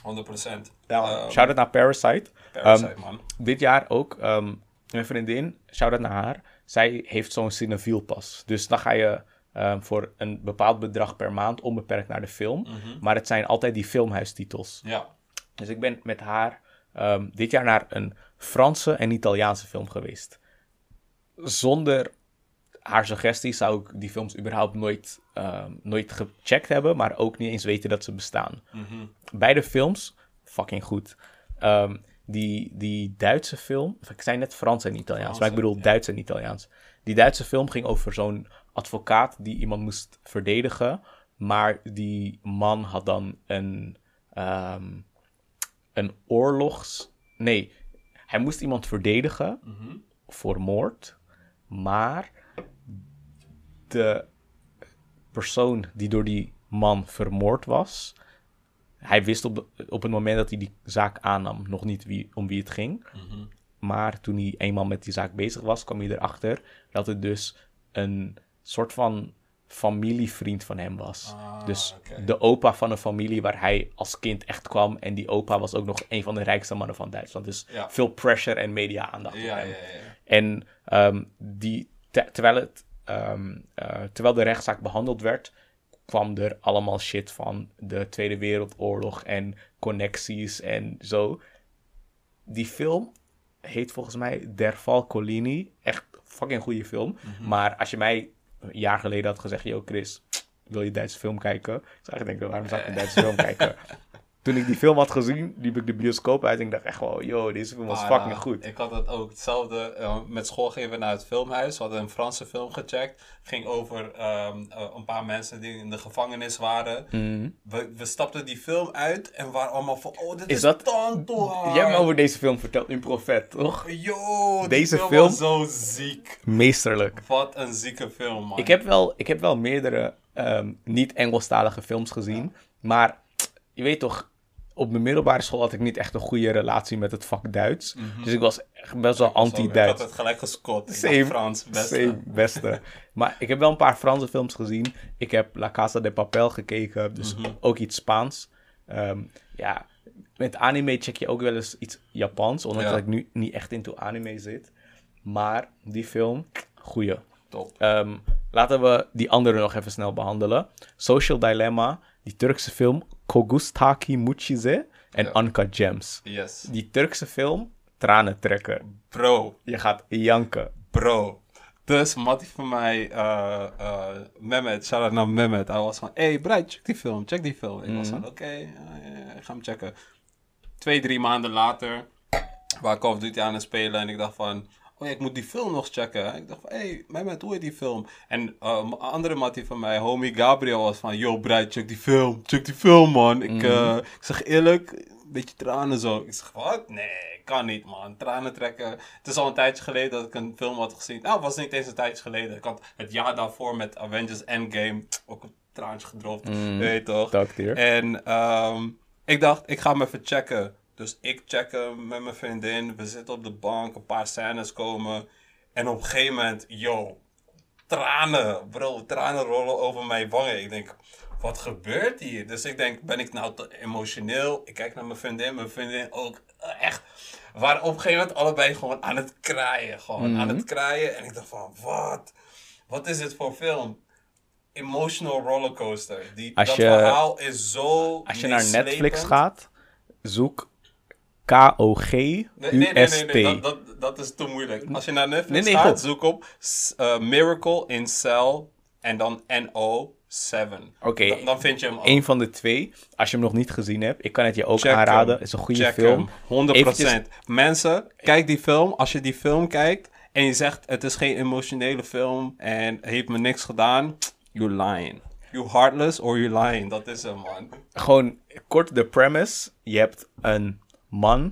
100%. Ja, Ehm, shout-out naar Parasite. Parasite, Ehm, man. dit jaar ook, ehm, mijn vriendin, shout-out naar haar. Zij heeft zo'n Cinefiel pas. Dus dan ga je ehm, voor een bepaald bedrag per maand onbeperkt naar de film. Mhm. Maar het zijn altijd die filmhuistitels. Ja. Dus ik ben met haar ehm, dit jaar naar een Franse en Italiaanse film geweest. Zonder haar suggesties zou ik die films überhaupt nooit, ehm, nooit gecheckt hebben, maar ook niet eens weten dat ze bestaan. Mhm. Beide films, fucking goed. Ehm, die, die Duitse film, ik zei net Frans en Italiaans, Frans, maar ik bedoel ja. Duits en Italiaans. Die Duitse film ging over zo'n advocaat die iemand moest verdedigen, maar die man had dan een, ehm, een oorlogs... Nee, hij moest iemand verdedigen Mhm. voor moord, maar de persoon die door die man vermoord was, hij wist op, de- op het moment dat hij die zaak aannam nog niet wie, om wie het ging. Mhm. Maar toen hij eenmaal met die zaak bezig was, kwam hij erachter dat het dus een soort van familievriend van hem was. Ah, dus de opa van een familie waar hij als kind echt kwam. En die opa was ook nog een van de rijkste mannen van Duitsland. Dus Ja. veel pressure en media-aandacht. op Ja, hem. ja, ja. En ehm, die, te- terwijl, het, ehm, eh, terwijl de rechtszaak behandeld werd, kwam er allemaal shit van de Tweede Wereldoorlog en connecties en zo. Die film heet volgens mij Der Val Collini. Echt fucking goede film. Maar als je mij een jaar geleden had gezegd, yo Chris, wil je Duitse film kijken? Ik zou echt denken, waarom zou ik een Duitse film kijken? Toen ik die film had gezien, liep ik de bioscoop uit en ik dacht echt wel, yo, deze film was fucking eh, goed. Ik had het ook hetzelfde. eh, met school gingen we naar het filmhuis. We hadden een Franse film gecheckt. ging over ehm, eh, een paar mensen die in de gevangenis waren. We, we stapten die film uit en waren allemaal van... Oh, dit is, Is dat-. Jij hebt me over deze film verteld in Profet, toch? Yo, Deze film, film- was zo ziek. Meesterlijk. Wat een zieke film, man. Ik heb wel, ik heb wel meerdere ehm, niet-Engelstalige films gezien. Maar je weet toch, op mijn middelbare school had ik niet echt een goede relatie met het vak Duits. Dus ik was echt best wel Zo, Ik had anti-Duits. het gelijk gescot. Same, Frans, beste. Same, beste. maar ik heb wel een paar Franse films gezien. Ik heb La Casa de Papel gekeken, dus Mhm. ook iets Spaans. Ehm, ja, met anime check je ook wel eens iets Japans, ondanks Ja. dat ik nu niet echt into anime zit. Maar die film, goeie. Top. Ehm, laten we die andere nog even snel behandelen. Social Dilemma, die Turkse film Kogustaki Mucize en Ja. Uncut Gems. Yes. Die Turkse film, tranentrekker. Bro, Je gaat janken. Bro. Dus Mattie van mij, eh eh Mehmet, shout-out naar Mehmet. Hij was van, hey Bright, check die film, check die film. Ik was van, oké, ja, ja, ja, ik ga hem checken. Twee, drie maanden later, waar Call of Duty aan het spelen. En ik dacht van, oh ja, ik moet die film nog checken. Ik dacht van, hey Mehmet, hoe heet die film? En eh, een andere Mattie van mij, homie Gabriel, was van, yo Bright, check die film, check die film man. Ik, eh, ik zeg eerlijk, een beetje tranen zo. Ik zeg, wat? Nee, kan niet, man. Tranen trekken. Het is al een tijdje geleden dat ik een film had gezien. Nou, het was niet eens een tijdje geleden. Ik had het jaar daarvoor met Avengers Endgame ook een traantje gedropt. Weet je toch? En ehm, ik dacht, ik ga hem even checken. Dus ik check hem met mijn vriendin. We zitten op de bank, een paar scènes komen. En op een gegeven moment, yo, tranen, bro, tranen rollen over mijn wangen. Ik denk, wat gebeurt hier? Dus ik denk, ben ik nou te emotioneel? Ik kijk naar mijn vriendin, mijn vriendin ook echt. We waren op een gegeven moment allebei gewoon aan het kraaien. Gewoon aan het kraaien. En ik dacht van, wat? Wat is dit voor film? Emotional rollercoaster. Die, Als dat je- verhaal is zo Als je naar. Netflix gaat, zoek Nee, nee, nee, nee, nee, dat, dat, dat is te moeilijk. Als je naar Netflix Nee, gaat, zoek op eh, Miracle in Cell en dan NO7. Oké. Dan, dan vind je hem. Eén van de twee. Als je hem nog niet gezien hebt, ik kan het je ook Check aanraden. hem. is een goede Check film. hem. 100%. Eventjes- Mensen, kijk die film. Als je die film kijkt en je zegt het is geen emotionele film en heeft me niks gedaan, you lying. You heartless or you lying. Dat is hem, man. Gewoon kort de premise. Je hebt een man,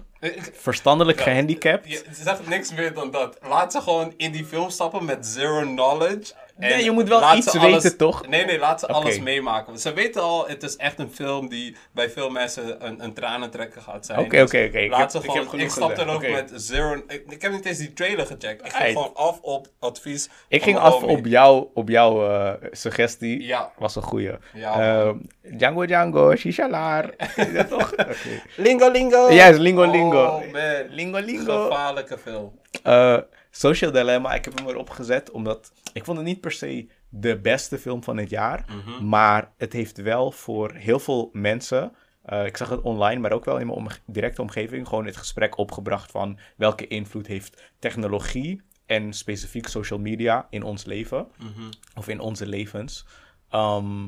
verstandelijk gehandicapt. Je zegt niks meer dan dat. Laat ze gewoon in die film stappen met zero knowledge. Nee, je moet wel iets ze alles- weten, toch? Nee, nee, laat ze alles meemaken. Want ze weten al, het is echt een film die bij veel mensen een, een tranentrekker gaat zijn. Oké, Dus oké, oké. Ik Laat heb- ze ik heb genoeg ik stap er ook met zero... Ik, ik heb niet eens die trailer gecheckt. Ik ging gewoon af op advies Ik ging af homie. op, jou, op jouw eh, suggestie. Ja. Was een goeie. Ja, Ehm, Django Django, Shishalaar. ja, toch? Oké. Lingo Lingo! Juist, Lingo Lingo. Oh man, Lingo Lingo. gevaarlijke film. Eh, Social Dilemma, ik heb hem erop gezet omdat ik vond het niet per se de beste film van het jaar, Mhm. maar het heeft wel voor heel veel mensen, eh, ik zag het online, maar ook wel in mijn omge- directe omgeving, gewoon het gesprek opgebracht van welke invloed heeft technologie en specifiek social media in ons leven Mhm. of in onze levens. Ehm,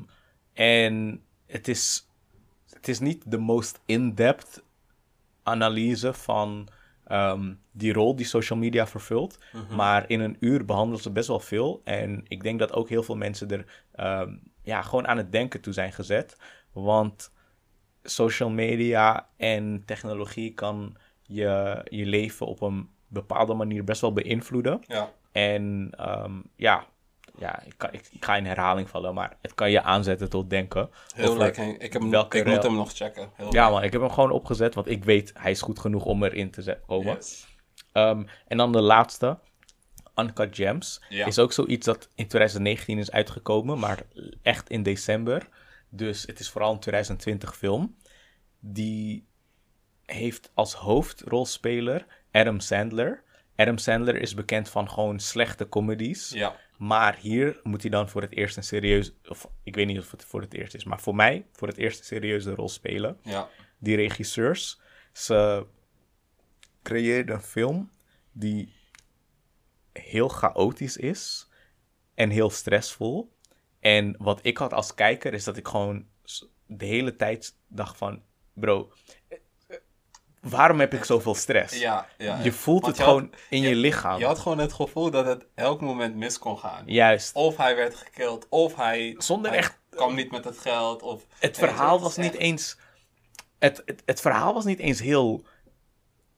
en het is, het is niet de most in-depth analyse van ehm, die rol die social media vervult. Maar in een uur behandelen ze best wel veel. En ik denk dat ook heel veel mensen er ehm, ja, gewoon aan het denken toe zijn gezet. Want social media en technologie kan je, je leven op een bepaalde manier best wel beïnvloeden. Ja. En ehm, ja, ja ik, kan, ik, ik ga in herhaling vallen, maar het kan je aanzetten tot denken. Heel leuk. Ik, heb hem, welke ik moet hem nog checken. Heel Ja leuk. man, ik heb hem gewoon opgezet, want ik weet hij is goed genoeg om erin te komen. Yes. Ehm, en dan de laatste, Uncut Gems, Ja. is ook zoiets dat in 2019 is uitgekomen, maar echt in december. Dus het is vooral een 2020 film. Die heeft als hoofdrolspeler Adam Sandler. Adam Sandler is bekend van gewoon slechte comedies. Ja. Maar hier moet hij dan voor het eerst een serieus... Of ik weet niet of het voor het eerst is, maar voor mij voor het eerst een serieuze rol spelen. Ja. Die regisseurs, ze creëerden een film die heel chaotisch is en heel stressvol. En wat ik had als kijker is dat ik gewoon de hele tijd dacht van... Bro, waarom heb ik zoveel stress? Ja, ja. Je voelt Want het je had- gewoon in je lichaam. Je had gewoon het gevoel dat het elk moment mis kon gaan. Juist. Of hij werd gekild, of hij, Zonder hij echt- kwam niet met het geld. Of, Het verhaal was niet echt- eens... Het, het, het verhaal was niet eens heel,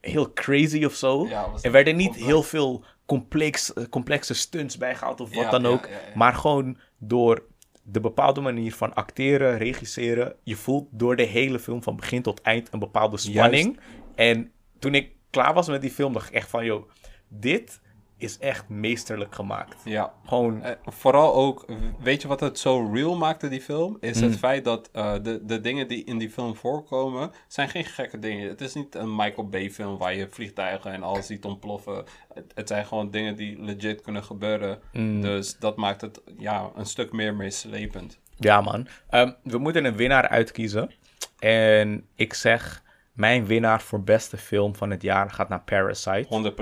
heel crazy of zo. Ja, er werden niet complex. heel veel complex, eh, complexe stunts bijgehaald of wat dan ook. Maar gewoon door de bepaalde manier van acteren, regisseren. Je voelt door de hele film van begin tot eind een bepaalde spanning. En toen ik klaar was met die film, dacht ik echt van... Yo, dit is echt meesterlijk gemaakt. Ja. Gewoon... Eh, vooral ook, weet je wat het zo real maakte, die film? Is Mm. het feit dat eh, de, de dingen die in die film voorkomen, zijn geen gekke dingen. Het is niet een Michael Bay film waar je vliegtuigen en alles ziet ontploffen. Het, het zijn gewoon dingen die legit kunnen gebeuren. Mm. Dus dat maakt het ja, een stuk meer meeslepend. Ja, man. Ehm, we moeten een winnaar uitkiezen. En ik zeg, mijn winnaar voor beste film van het jaar gaat naar Parasite.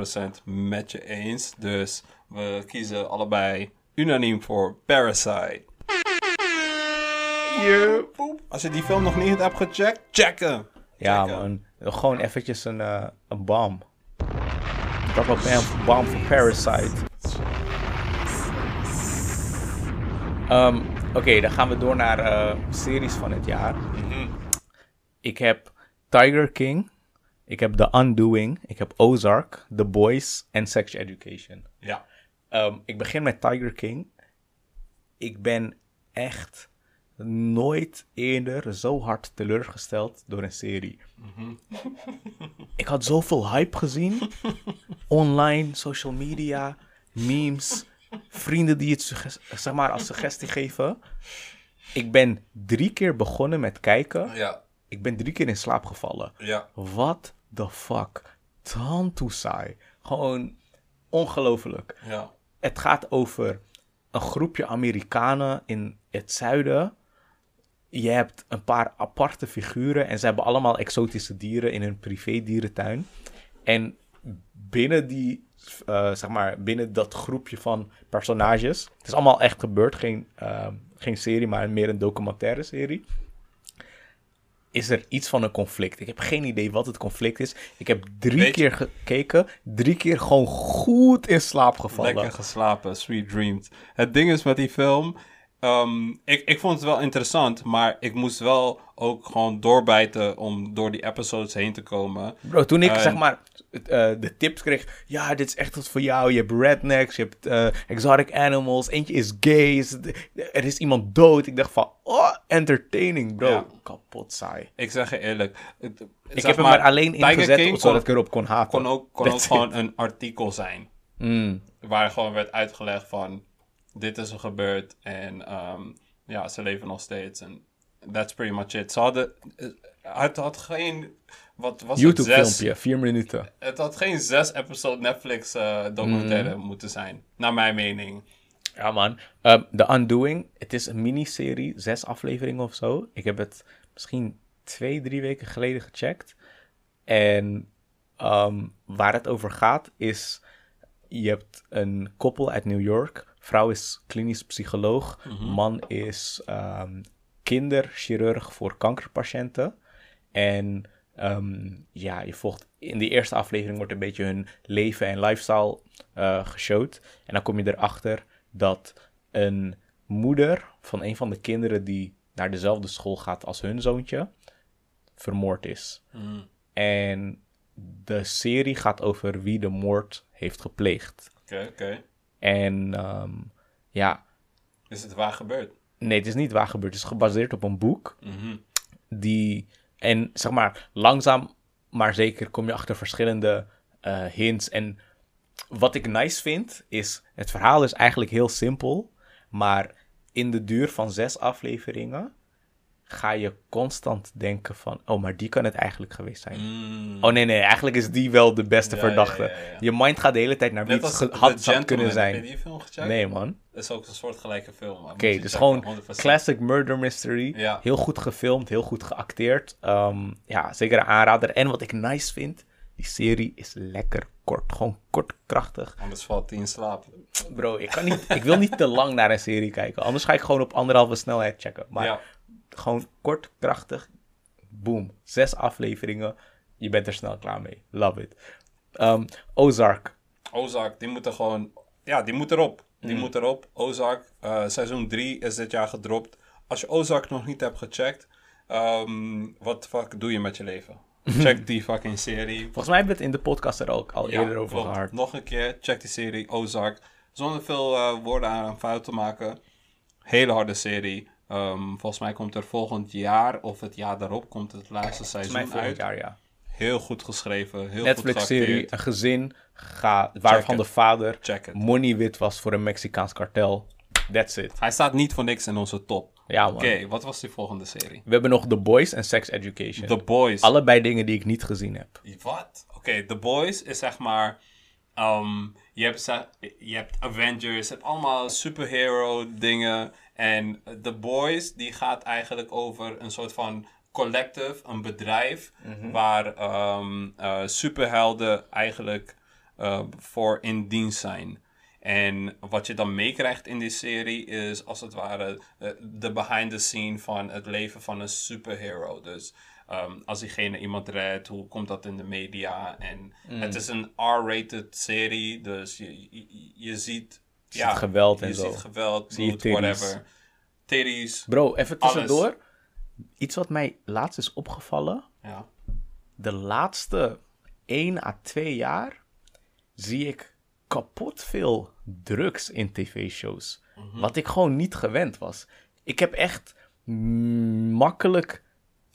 100% met je eens. Dus we kiezen allebei unaniem voor Parasite. Als je die film nog niet hebt gecheckt, check hem. Ja, man. Gewoon eventjes een, eh een bam. Dat was een bam voor Parasite. Ehm, Oké, dan gaan we door naar eh, series van het jaar. Ik heb Tiger King. Ik heb The Undoing. Ik heb Ozark, The Boys en Sex Education. Ja. Ehm, ik begin met Tiger King. Ik ben echt nooit eerder zo hard teleurgesteld door een serie. ik had zoveel hype gezien. Online, social media, memes, vrienden die het zeg maar als suggestie geven. Ik ben drie keer begonnen met kijken. Ja. Ik ben drie keer in slaap gevallen. Ja. What the fuck? Tanto saai. Gewoon ongelooflijk. Ja. Het gaat over een groepje Amerikanen in het zuiden. Je hebt een paar aparte figuren en ze hebben allemaal exotische dieren in hun privé dierentuin. En binnen die, eh, zeg maar, binnen dat groepje van personages, het is allemaal echt gebeurd, geen, eh, geen serie, maar meer een documentaire serie. Is er iets van een conflict? Ik heb geen idee wat het conflict is. Ik heb drie Weet keer gekeken, drie keer gewoon goed in slaap gevallen. Lekker geslapen, sweet dreams. Het ding is met die film, ehm, ik, ik vond het wel interessant, maar ik moest wel ook gewoon doorbijten om door die episodes heen te komen. Bro, toen ik zeg maar eh, de tips kreeg, ja, dit is echt wat voor jou. Je hebt rednecks, je hebt eh, exotic animals, eentje is gay, is- er is iemand dood. Ik dacht van, oh, entertaining, bro. Ja. Kapot saai. Ik zeg je eerlijk. het- Ik heb hem maar alleen Tiger ingezet King zodat kon- ik erop kon haten. kon ook, kon ook gewoon een artikel zijn. Mm. Waar gewoon werd uitgelegd van... Dit is er gebeurd en ehm, ja, ze leven nog steeds. En that's pretty much it. Ze hadden... eh, Het had geen... Wat was het? Zes, YouTube-filmpje, vier minuten. het had geen zes episode Netflix eh, documentaire Mm. moeten zijn. Naar mijn mening. Ja, man. Ehm, The Undoing, het is een miniserie, zes afleveringen of zo. Ik heb het misschien twee, drie weken geleden gecheckt. En ehm, waar het over gaat is, je hebt een koppel uit New York. Vrouw is klinisch psycholoog. Man is ehm, kinderchirurg voor kankerpatiënten. En ehm, ja, je volgt in die eerste aflevering wordt een beetje hun leven en lifestyle eh geshowd. En dan kom je erachter dat een moeder van een van de kinderen die naar dezelfde school gaat als hun zoontje, vermoord is. En de serie gaat over wie de moord heeft gepleegd. Oké, oké. En ehm, ja, Is het waar gebeurd? nee, het is niet waar gebeurd. Het is gebaseerd op een boek. Mhm. die en zeg maar langzaam maar zeker kom je achter verschillende eh, hints en wat ik nice vind is het verhaal is eigenlijk heel simpel maar in de duur van zes afleveringen ga je constant denken van oh maar die kan het eigenlijk geweest zijn Mm. oh nee nee eigenlijk is die wel de beste Ja, verdachte ja, ja, ja. je mind gaat de hele tijd naar wie het had, kunnen Heb je zijn die film gecheckt? nee man Dat is ook een soort gelijke film. Oké, dus gewoon 100%. classic murder mystery. Heel goed gefilmd, heel goed geacteerd. Ehm, ja, zeker een aanrader. En wat ik nice vind, die serie is lekker kort. Gewoon kort, krachtig. Anders valt hij in slaap. Bro, ik, kan niet, ik wil niet te lang naar een serie kijken. Anders ga ik gewoon op anderhalve snelheid checken. Maar ja. Gewoon kort, krachtig. Boom. Zes afleveringen. Je bent er snel klaar mee. Love it. Ehm, Ozark. Ozark, die moet er gewoon... Ja, die moet erop. Die Mm. moet erop. Ozark, eh, seizoen 3 is dit jaar gedropt. Als je Ozark nog niet hebt gecheckt... ehm, wat fuck doe je met je leven? Check die fucking serie. Volgens mij hebben we het in de podcast er ook al Ja, eerder over klopt. gehad. Nog een keer, check die serie, Ozark. Zonder veel eh, woorden aan fout te maken. Hele harde serie. Ehm, volgens mij komt er volgend jaar, of het jaar daarop, komt het laatste mij seizoen volgend uit. jaar, ja. Heel goed geschreven, heel goed Netflix-serie, een gezin, ga, waarvan de vader money wit was voor een Mexicaans kartel. That's it. Hij staat niet voor niks in onze top. Ja, man. Oké, wat was die volgende serie? We hebben nog The Boys en Sex Education. The Boys. Allebei dingen die ik niet gezien heb. Wat? Oké, The Boys is zeg maar. ehm, je, hebt, je hebt Avengers, je hebt allemaal superhero dingen. En The Boys, die gaat eigenlijk over een soort van collective, een bedrijf. Waar ehm, eh, superhelden eigenlijk eh, voor in dienst zijn. En wat je dan meekrijgt in die serie is als het ware eh, de behind the scene van het leven van een superhero. Dus ehm, als diegene iemand redt, hoe komt dat in de media? En het is een R-rated serie, dus je, je, je ziet... ziet geweld en je zo. ziet geweld, Zie bloed, whatever. Titties, Bro, even Alles. tussendoor. Iets wat mij laatst is opgevallen. ja. De laatste 1 à 2 jaar zie ik kapot veel drugs in tv-shows. Wat ik gewoon niet gewend was. Ik heb echt mm, makkelijk,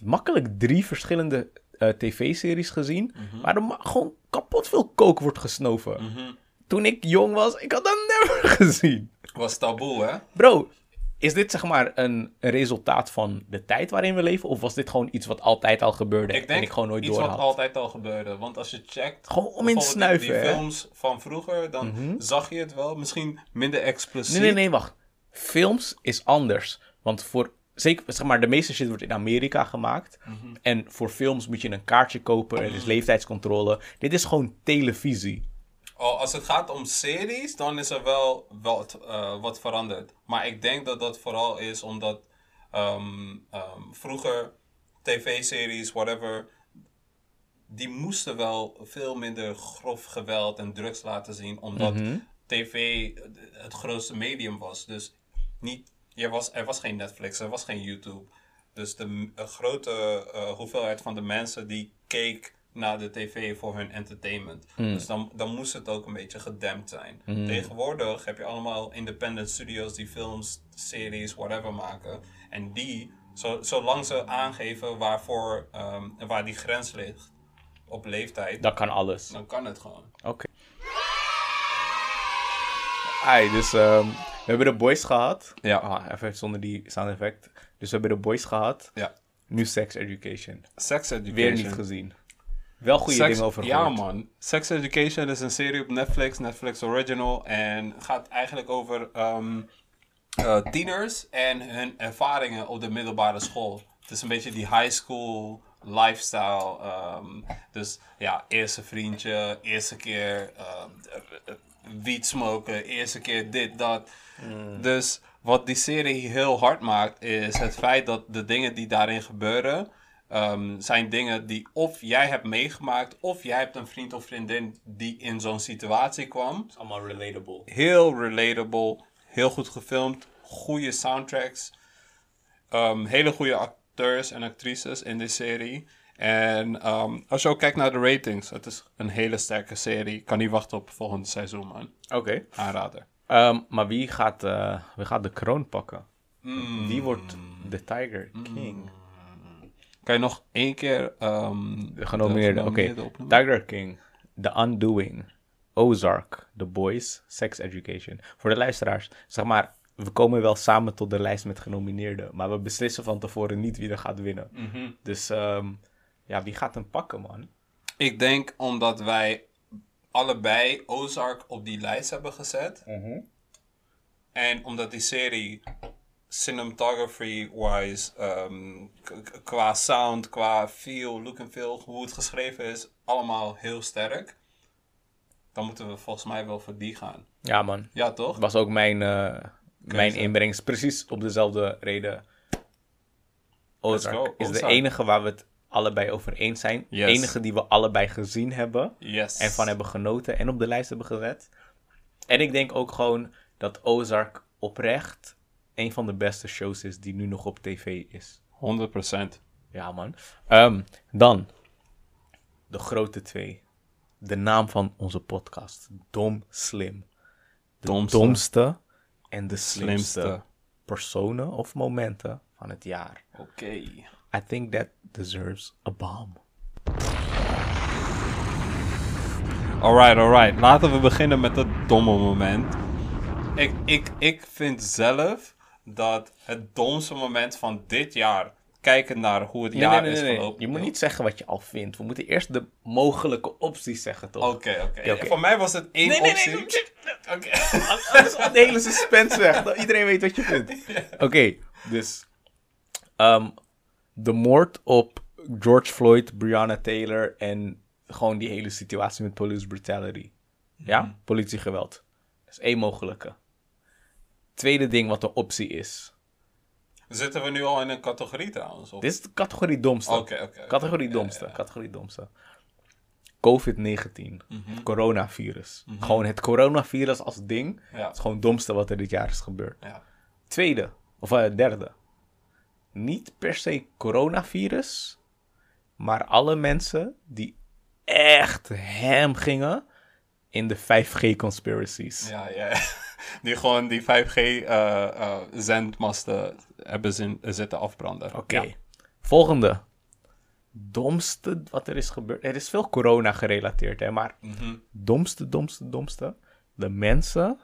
makkelijk drie verschillende eh, tv-series gezien. Waar er gewoon kapot veel coke wordt gesnoven. Toen ik jong was, ik had dat never gezien. Was taboe, hè? Bro, is dit zeg maar een, resultaat van de tijd waarin we leven? Of was dit gewoon iets wat altijd al gebeurde Ik denk en ik gewoon nooit iets door wat altijd al gebeurde. Want als je checkt... Gewoon om in snuiven, Die, hè? Mhm. films van vroeger, dan zag je het wel. Misschien minder expliciet. Nee, nee, nee, wacht. Films is anders. Want voor, zeker, zeg maar, de meeste shit wordt in Amerika gemaakt. Mhm. En voor films moet je een kaartje kopen. Er is leeftijdscontrole. Dit is gewoon televisie. Oh, als het gaat om series, dan is er wel wat, eh, wat veranderd. Maar ik denk dat dat vooral is omdat ehm, ehm, vroeger tv-series, whatever, die moesten wel veel minder grof geweld en drugs laten zien, omdat tv het grootste medium was. Dus niet je was, er was geen Netflix, er was geen YouTube. Dus de grote eh, hoeveelheid van de mensen die keek naar de tv voor hun entertainment. Dus dan, dan moest het ook een beetje gedempt zijn. Tegenwoordig heb je allemaal independent studios die films, series, whatever maken. En die, zo, zolang ze aangeven waarvoor, ehm, waar die grens ligt op leeftijd, Dat kan alles. dan kan het gewoon. Oké. Ai, dus ehm, we hebben de boys gehad. Ja. Ah, even zonder die sound effect. Dus we hebben de boys gehad. Ja. Nu Sex Education. Sex Education. Weer niet gezien. Wel goede Sex- dingen over Ja, man. Sex Education is een serie op Netflix, Netflix Original. En gaat eigenlijk over ehm, eh, tieners en hun ervaringen op de middelbare school. Het is een beetje die high school lifestyle. ehm, dus ja, eerste vriendje, eerste keer eh, wiet smoken, eerste keer dit, dat. Dus wat die serie heel hard maakt, is het feit dat de dingen die daarin gebeuren, ehm, zijn dingen die of jij hebt meegemaakt, of jij hebt een vriend of vriendin die in zo'n situatie kwam. Allemaal relatable. Heel relatable, heel goed gefilmd, goede soundtracks, ehm, hele goede acteurs en actrices in die serie. En ehm, als je ook kijkt naar de ratings, het is een hele sterke serie. Ik kan niet wachten op het volgende seizoen, man. Oké. Aanrader. Ehm, maar wie gaat, eh, wie gaat de kroon pakken? Mm. Wie wordt de Tiger King? Kan je nog één keer ehm De genomineerde. Oké. genomineerden opnoemen? Tiger King. The Undoing. Ozark. The Boys. Sex Education. Voor de luisteraars. Zeg maar, we komen wel samen tot de lijst met genomineerden. Maar we beslissen van tevoren niet wie er gaat winnen. Mhm. Dus ehm, ja, wie gaat hem pakken, man? Ik denk omdat wij allebei Ozark op die lijst hebben gezet. En omdat die serie cinematography-wise, ehm, qua sound, qua feel, look en feel, hoe het geschreven is, allemaal heel sterk. Dan moeten we volgens mij wel voor die gaan. Ja, man. Ja, toch? was ook mijn, eh, mijn inbreng. Precies op dezelfde reden. Ozark is de enige waar we het allebei over eens zijn. De enige die we allebei gezien hebben. Yes. En van hebben genoten en op de lijst hebben gezet. En ik denk ook gewoon dat Ozark oprecht een van de beste shows is die nu nog op tv is. 100%. Ja, man. Ehm, dan de grote twee. De naam van onze podcast. Dom Slim. De Domste. domste en de slimste, Slimste. personen of momenten van het jaar. Oké. I think that deserves a bomb. Alright, alright. Laten we beginnen met het domme moment. Ik, ik, ik vind zelf dat het domste moment van dit jaar, kijken naar hoe het Nee, jaar nee, nee, is gelopen. Je moet niet zeggen wat je al vindt. We moeten eerst de mogelijke opties zeggen, toch? Oké, oké. Ja, oké. Voor mij was het één optie. nee. nee. Oké. Anders de hele suspense weg. Dat iedereen weet wat je vindt. Oké, dus... ehm, de moord op George Floyd, Breonna Taylor... en gewoon die hele situatie met police brutality. Ja? Politiegeweld. Dat is één mogelijke. Tweede ding wat een optie is. Zitten we nu al in een categorie trouwens? Of? Dit is de categorie domste. Oké, oké, oké. Categorie domste. Categorie domste. COVID-19. Coronavirus. Gewoon het coronavirus als ding. Mhm. Ja. Het is gewoon het domste wat er dit jaar is gebeurd. Ja. Tweede, of eh, derde. Niet per se coronavirus, maar alle mensen die echt hem gingen in de 5G conspiracies. Ja, ja. Die gewoon die 5G eh, eh, zendmasten hebben zin, zitten afbranden. Oké. Ja. Volgende. Domste wat er is gebeurd. Er is veel corona gerelateerd, hè, maar Mhm. domste, domste, domste. De mensen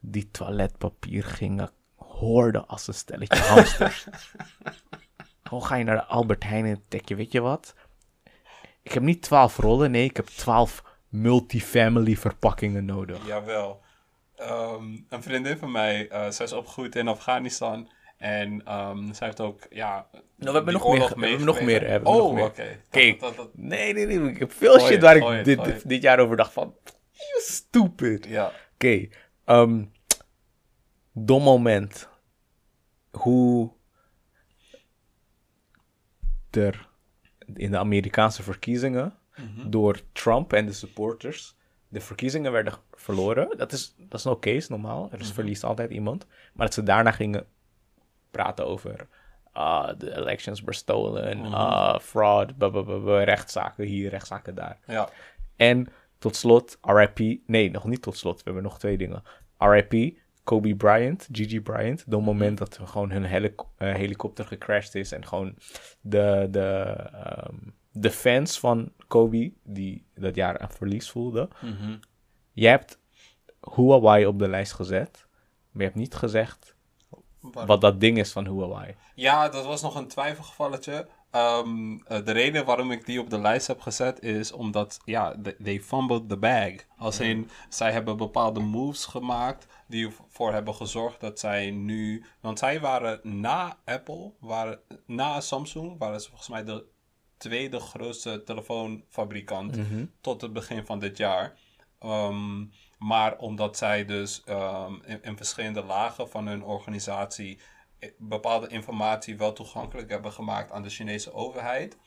die toiletpapier gingen hoorden als een stelletje hamsters. Hoe ga je naar de Albert Heijn en denk je, weet je wat? Ik heb niet twaalf rollen, nee, ik heb twaalf multifamily verpakkingen nodig. Jawel. Ehm, een vriendin van mij, eh zij is opgegroeid in Afghanistan. En ehm, zij heeft ook, ja... Nou, we hebben nog meer, we hebben nog meer. hebben Oh, oké. Kijk, Dat- dat- nee, nee, nee. Ik heb veel shit waar ik dit, dit jaar over dacht van... You stupid. ja. Oké, ehm, dom moment. Hoe er in de Amerikaanse verkiezingen door Trump en de supporters de verkiezingen werden verloren. Dat is, dat is oké, is normaal. Er is Mhm. verliest altijd iemand. Maar dat ze daarna gingen praten over... ah, de elections were stolen, Mhm. ah, fraud, blah, blah, blah, blah, rechtszaken hier, rechtszaken daar. Ja. En tot slot, RIP. Nee, nog niet tot slot. We hebben nog twee dingen. RIP, Kobe Bryant, Gigi Bryant. De moment dat gewoon hun eh, helikopter gecrashed is. En gewoon de, de, ehm, de fans van Kobe, die dat jaar een verlies voelden. Mhm. Je hebt Huawei op de lijst gezet. Maar je hebt niet gezegd Waarom? wat dat ding is van Huawei. Ja, dat was nog een twijfelgevalletje. Ehm, eh, de reden waarom ik die op de lijst heb gezet is omdat, ja, they- fumbled the bag. Als in, zij hebben bepaalde moves gemaakt die ervoor hebben gezorgd dat zij nu... Want zij waren na Apple, waren, na Samsung, waren ze volgens mij de tweede grootste telefoonfabrikant tot het begin van dit jaar. Ehm, maar omdat zij dus ehm, in, in verschillende lagen van hun organisatie eh, bepaalde informatie wel toegankelijk hebben gemaakt aan de Chinese overheid,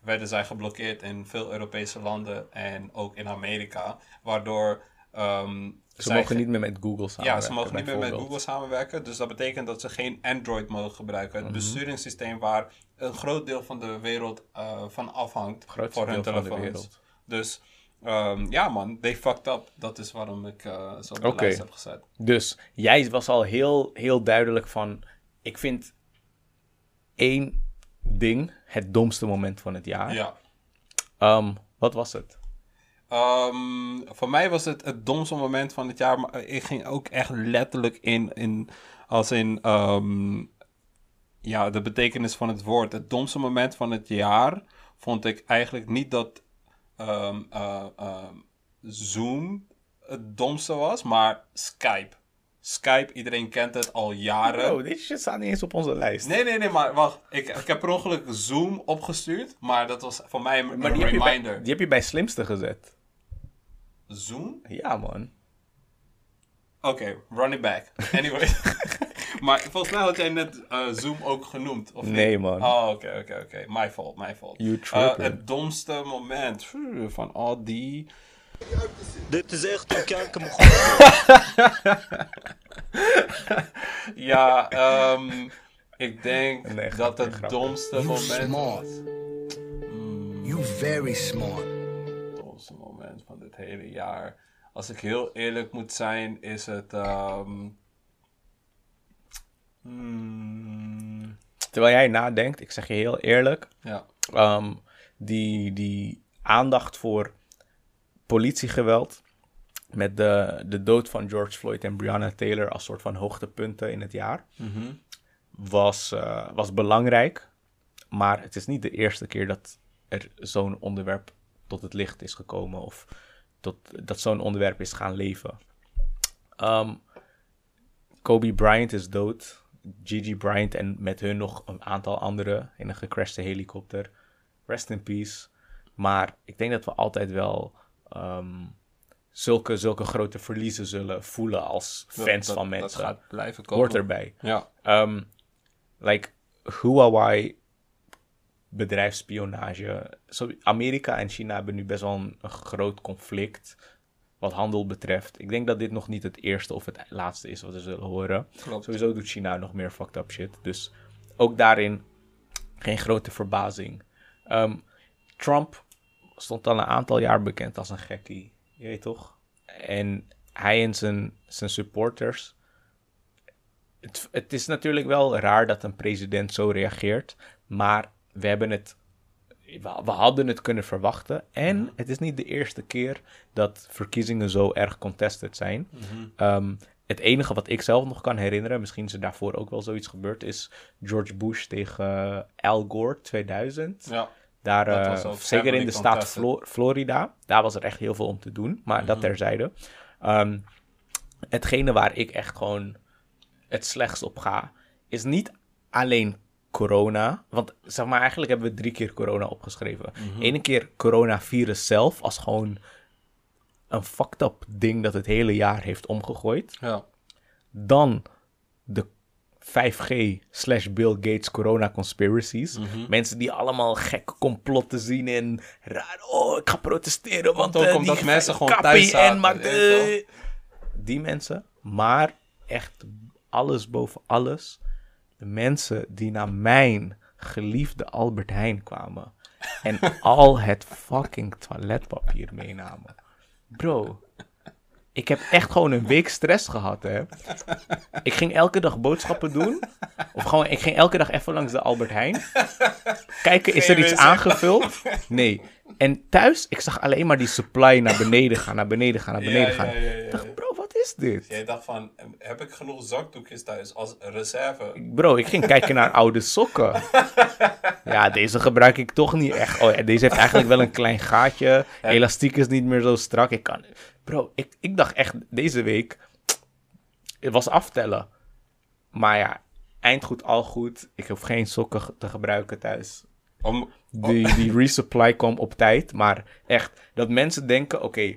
werden zij geblokkeerd in veel Europese landen en ook in Amerika. Waardoor ehm, Ze mogen ge- niet meer met Google samenwerken. ja, ze mogen niet meer met. Google samenwerken. Dus dat betekent dat ze geen Android mogen gebruiken. Mhm. Het besturingssysteem waar een groot deel van de wereld eh, van afhangt voor hun van de telefoons. wereld. Dus ehm, ja man, they fucked up. Dat is waarom ik eh zo op de lijst heb gezet. Dus jij was al heel, heel duidelijk van... Ik vind één ding het domste moment van het jaar. Ja. Ehm, wat was het? Ehm, voor mij was het het domste moment van het jaar. Maar ik ging ook echt letterlijk in, in als in, ehm, ja, de betekenis van het woord. Het domste moment van het jaar vond ik eigenlijk niet dat ehm, eh, Zoom het domste was, maar Skype. Skype, iedereen kent het al jaren. Oh, dit shit staat niet eens op onze lijst. Nee, nee, nee, maar wacht. Ik, ik heb per ongeluk Zoom opgestuurd, maar dat was voor mij een, maar die heb, bij, reminder. die heb je bij slimste gezet. Zoom? Ja, man. Oké, running back. Anyway. maar volgens mij had jij net eh, Zoom ook genoemd, of niet? Nee, man. Oh, oké, oké, oké. My fault, my fault. You Eh, tripping. het domste moment van al die... Dit is echt een kanker Ja, ehm, ik denk Nee, dat het domste You moment... smart. You very smart. Hele jaar. Als ik heel eerlijk moet zijn, is het... ehm, hmm, Terwijl jij nadenkt, ik zeg je heel eerlijk... ja. ehm, die, die aandacht voor politiegeweld... met de, de dood van George Floyd en Breonna Taylor... als soort van hoogtepunten in het jaar... was, eh, was belangrijk. Maar het is niet de eerste keer dat er zo'n onderwerp tot het licht is gekomen. Of tot, dat zo'n onderwerp is gaan leven. Ehm, Kobe Bryant is dood. Gigi Bryant en met hun nog een aantal anderen in een gecrashte helikopter. Rest in peace. Maar ik denk dat we altijd wel ehm, zulke, zulke grote verliezen zullen voelen als fans Dat- van dat mensen. gaat blijven komen. Hoort erbij. Ja. Um, like Huawei bedrijfsspionage. Amerika en China hebben nu best wel een, een groot conflict wat handel betreft. Ik denk dat dit nog niet het eerste of het laatste is wat we zullen horen. Klopt. Sowieso doet China nog meer fucked up shit. Dus ook daarin geen grote verbazing. Um, Trump stond al een aantal jaar bekend als een gekkie. Je weet toch? En hij en zijn, zijn supporters het, het is natuurlijk wel raar dat een president zo reageert. Maar we hebben het. We, hadden het kunnen verwachten. En het is niet de eerste keer dat verkiezingen zo erg contested zijn. Ehm, het enige wat ik zelf nog kan herinneren, misschien is er daarvoor ook wel zoiets gebeurd, is George Bush tegen eh, Al Gore 2000. Ja. Daar, eh, zeker in de staat. Flo- Florida, daar was er echt heel veel om te doen. Maar dat terzijde. Ehm, hetgene waar ik echt gewoon het slechtst op ga, is niet alleen corona. Want zeg maar, eigenlijk hebben we drie keer corona opgeschreven. Eén keer coronavirus zelf, als gewoon een fucked up ding dat het hele jaar heeft omgegooid. Ja. Dan de 5G slash Bill Gates corona conspiracies. Mhm. Mensen die allemaal gekke complotten zien en raar, oh, ik ga protesteren, want ook eh, omdat die mensen gewoon thuis maakt, eh, Die mensen, maar echt alles boven alles, de mensen die naar mijn geliefde Albert Heijn kwamen en al het fucking toiletpapier meenamen. Bro, ik heb echt gewoon een week stress gehad, hè. Ik ging elke dag boodschappen doen. Of gewoon, ik ging elke dag even langs de Albert Heijn. Kijken, is er iets aangevuld? Nee. En thuis, ik zag alleen maar die supply naar beneden gaan, naar beneden gaan, naar beneden gaan. Ik dacht, bro, is dit? Jij dacht van, heb ik genoeg zakdoekjes thuis als reserve? Bro, ik ging kijken naar oude sokken. Ja, deze gebruik ik toch niet echt. Oh ja, deze heeft eigenlijk wel een klein gaatje. Elastiek is niet meer zo strak. Ik kan... Bro, ik, ik dacht echt deze week... Het was aftellen. Maar ja, eindgoed al goed. Ik hoef geen sokken te gebruiken thuis. Om, Die, die resupply kwam op tijd. Maar echt, dat mensen denken... Oké,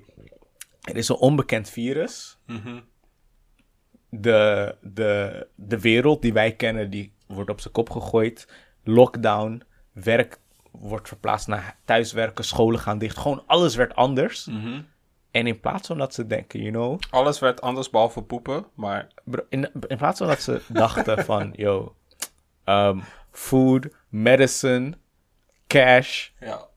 er is een onbekend virus. de, de, de wereld die wij kennen, die wordt op zijn kop gegooid. Lockdown, werk wordt verplaatst naar thuiswerken, scholen gaan dicht. Gewoon alles werd anders. En in plaats van dat ze denken, you know... alles werd anders behalve poepen, maar in, in plaats van dat ze dachten van, yo... ehm, food, medicine, cash, ja,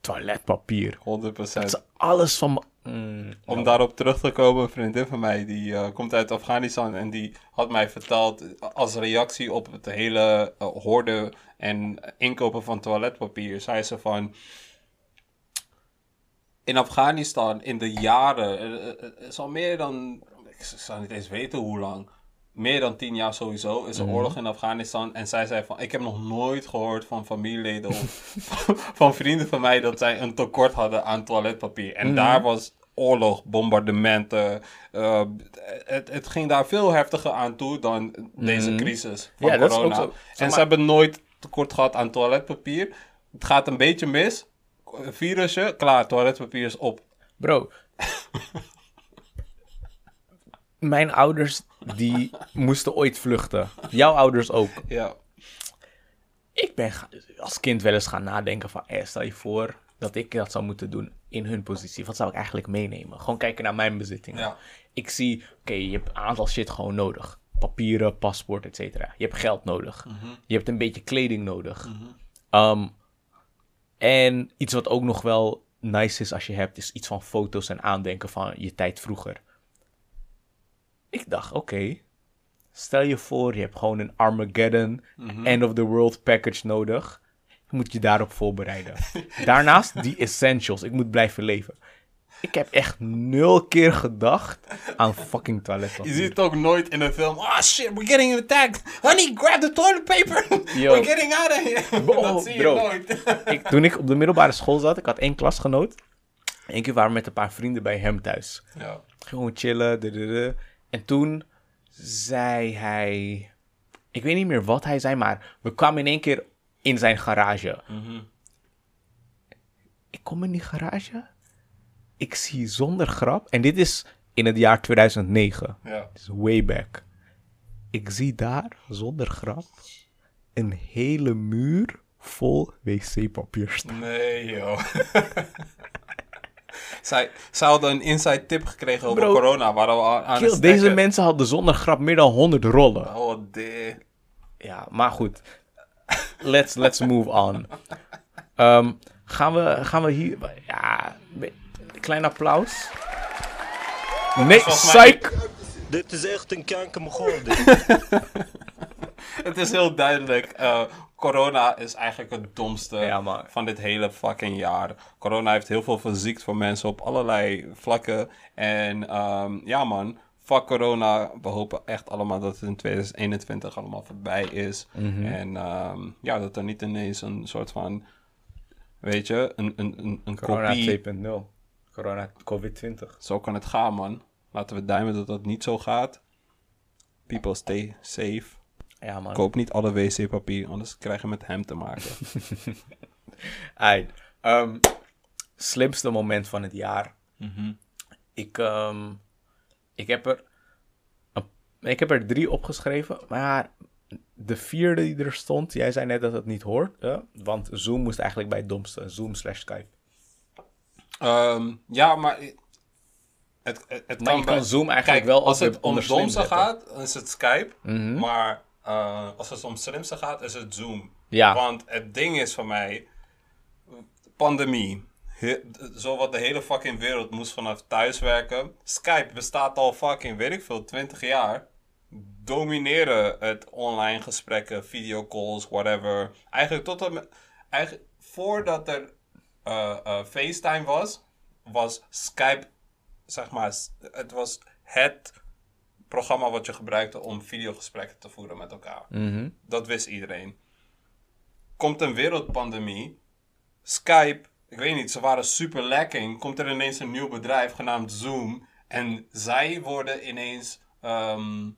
toiletpapier. 100%. Dat ze alles van... Mm, Om daarop terug te komen, een vriendin van mij, die eh, komt uit Afghanistan en die had mij verteld eh, als reactie op het hele uh, hoorden en inkopen van toiletpapier, zei ze van, in Afghanistan in de jaren, is al meer dan, ik zou niet eens weten hoe lang, meer dan tien jaar sowieso, is er oorlog in Afghanistan. En zij zei van, ik heb nog nooit gehoord van familieleden of van vrienden van mij dat zij een tekort hadden aan toiletpapier. En daar was oorlog, bombardementen. eh, het, het ging daar veel heftiger aan toe dan deze crisis van Ja, dat is ook corona. zo. En maar- ze hebben nooit tekort gehad aan toiletpapier. Het gaat een beetje mis. Virusje, klaar, toiletpapier is op. Bro. Mijn ouders, die moesten ooit vluchten. Jouw ouders ook. Ja. Ik ben als kind wel eens gaan nadenken van... Eh, stel je voor dat ik dat zou moeten doen in hun positie. Wat zou ik eigenlijk meenemen? Gewoon kijken naar mijn bezittingen. Ja. Ik zie, oké, je hebt een aantal shit gewoon nodig. Papieren, paspoort, et cetera. Je hebt geld nodig. Je hebt een beetje kleding nodig. Ehm, en iets wat ook nog wel nice is als je hebt, is iets van foto's en aandenken van je tijd vroeger. Ik dacht, oké, stel je voor, je hebt gewoon een Armageddon, end of the world package nodig. Je moet je daarop voorbereiden. Daarnaast die essentials. Ik moet blijven leven. Ik heb echt nul keer gedacht aan fucking Je toiletpapier. ziet het ook nooit in een film. Ah shit, we're getting attacked. Honey, grab the toilet paper. Yo. We're getting out of here. Bro, dat zie je bro. nooit. ik, toen ik op de middelbare school zat, ik had één klasgenoot. Eén keer waren we met een paar vrienden bij hem thuis. ja. Gewoon chillen. dududu. En toen zei hij. Ik weet niet meer wat hij zei, maar we kwamen in één keer in zijn garage. Ik kom in die garage. Ik zie zonder grap. En dit is in het jaar 2009. ja. is way back. Ik zie daar, zonder grap, een hele muur vol wc-papier staan. Nee, joh. zij, zij hadden een inside tip gekregen over Bro. corona. Waar we aan Kill, deze mensen hadden zonder grap meer dan 100 rollen. Oh, de. Ja, maar goed. Let's, let's move on. Ehm, gaan, we, gaan we hier... Ja, klein applaus. Nee, psych! Dit is echt een kankermogol, dit. Het is heel duidelijk. eh, corona is eigenlijk het domste Ja, van dit hele fucking jaar. Corona heeft heel veel verziekt voor mensen op allerlei vlakken. En ehm, ja, man. Fuck corona. We hopen echt allemaal dat het in 2021 allemaal voorbij is. Mhm. En ehm, ja, dat er niet ineens een soort van. Weet je, een, een, een, een Corona kopie. 2.0. Corona COVID-20. Zo kan het gaan, man. Laten we duimen dat dat niet zo gaat. People stay safe. Ja, man. Koop niet alle wc-papier, anders krijg je met hem te maken. Ehm, slimste moment van het jaar. Mhm. Ik, ehm, ik, heb er, een- ik heb er drie opgeschreven, maar de vierde die er stond, jij zei net dat het niet hoort, hè? want Zoom moest eigenlijk bij het domste. Zoom slash Skype. Ehm, ja, maar het, het, het Maar je kan bij- Zoom eigenlijk Kijk, wel als het om domste gaat, dan is het Skype. Mhm. Maar eh, als het om slimste gaat, is het Zoom. Ja. Want het ding is voor mij, pandemie. He- zo wat de hele fucking wereld moest vanaf thuiswerken. Skype bestaat al fucking, weet ik veel, 20 jaar. Domineren het online gesprekken, videocalls, whatever. Eigenlijk tot en met, eigenlijk voordat er eh, eh, FaceTime was, was Skype, zeg maar, het was het programma wat je gebruikte om videogesprekken te voeren met elkaar. Mhm. Dat wist iedereen. Komt een wereldpandemie. Skype, ik weet niet, ze waren super lacking. Komt er ineens een nieuw bedrijf genaamd Zoom. En zij worden ineens ehm,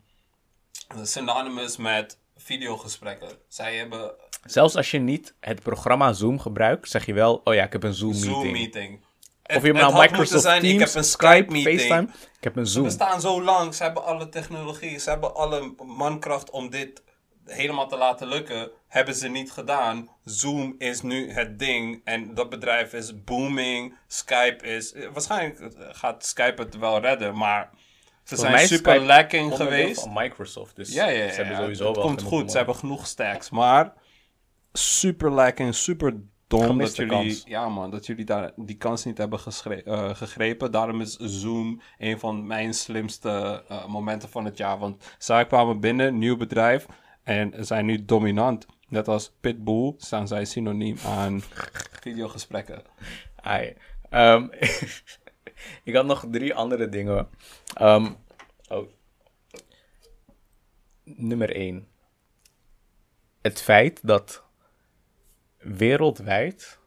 synonymous met videogesprekken. Zij hebben Zelfs als je niet het programma Zoom gebruikt, zeg je wel, oh ja, ik heb een Zoom meeting. Of je Het- nou het Microsoft zijn, Teams, ik heb een Skype, meeting. FaceTime, ik heb een Ze Zoom. bestaan zo lang, ze hebben alle technologie, ze hebben alle mankracht om dit helemaal te laten lukken. Hebben ze niet gedaan. Zoom is nu het ding en dat bedrijf is booming. Skype is. eh, Waarschijnlijk gaat Skype het wel redden, maar ze Volgens zijn super Skype lacking geweest. van Microsoft, dus Ja, ja, ja. ze hebben ja, sowieso het wel komt genoeg goed, ze hebben genoeg stacks, maar super lacking, super dom dat jullie, kans. ja man, dat jullie daar die kans niet hebben eh, gegrepen. Daarom is Zoom een van mijn slimste eh, momenten van het jaar, want zij kwamen binnen, nieuw bedrijf en zijn nu dominant. Net als Pitbull staan zij synoniem aan videogesprekken. Ai. Ehm, ik had nog drie andere dingen. Ehm, oh. Nummer één. Het feit dat wereldwijd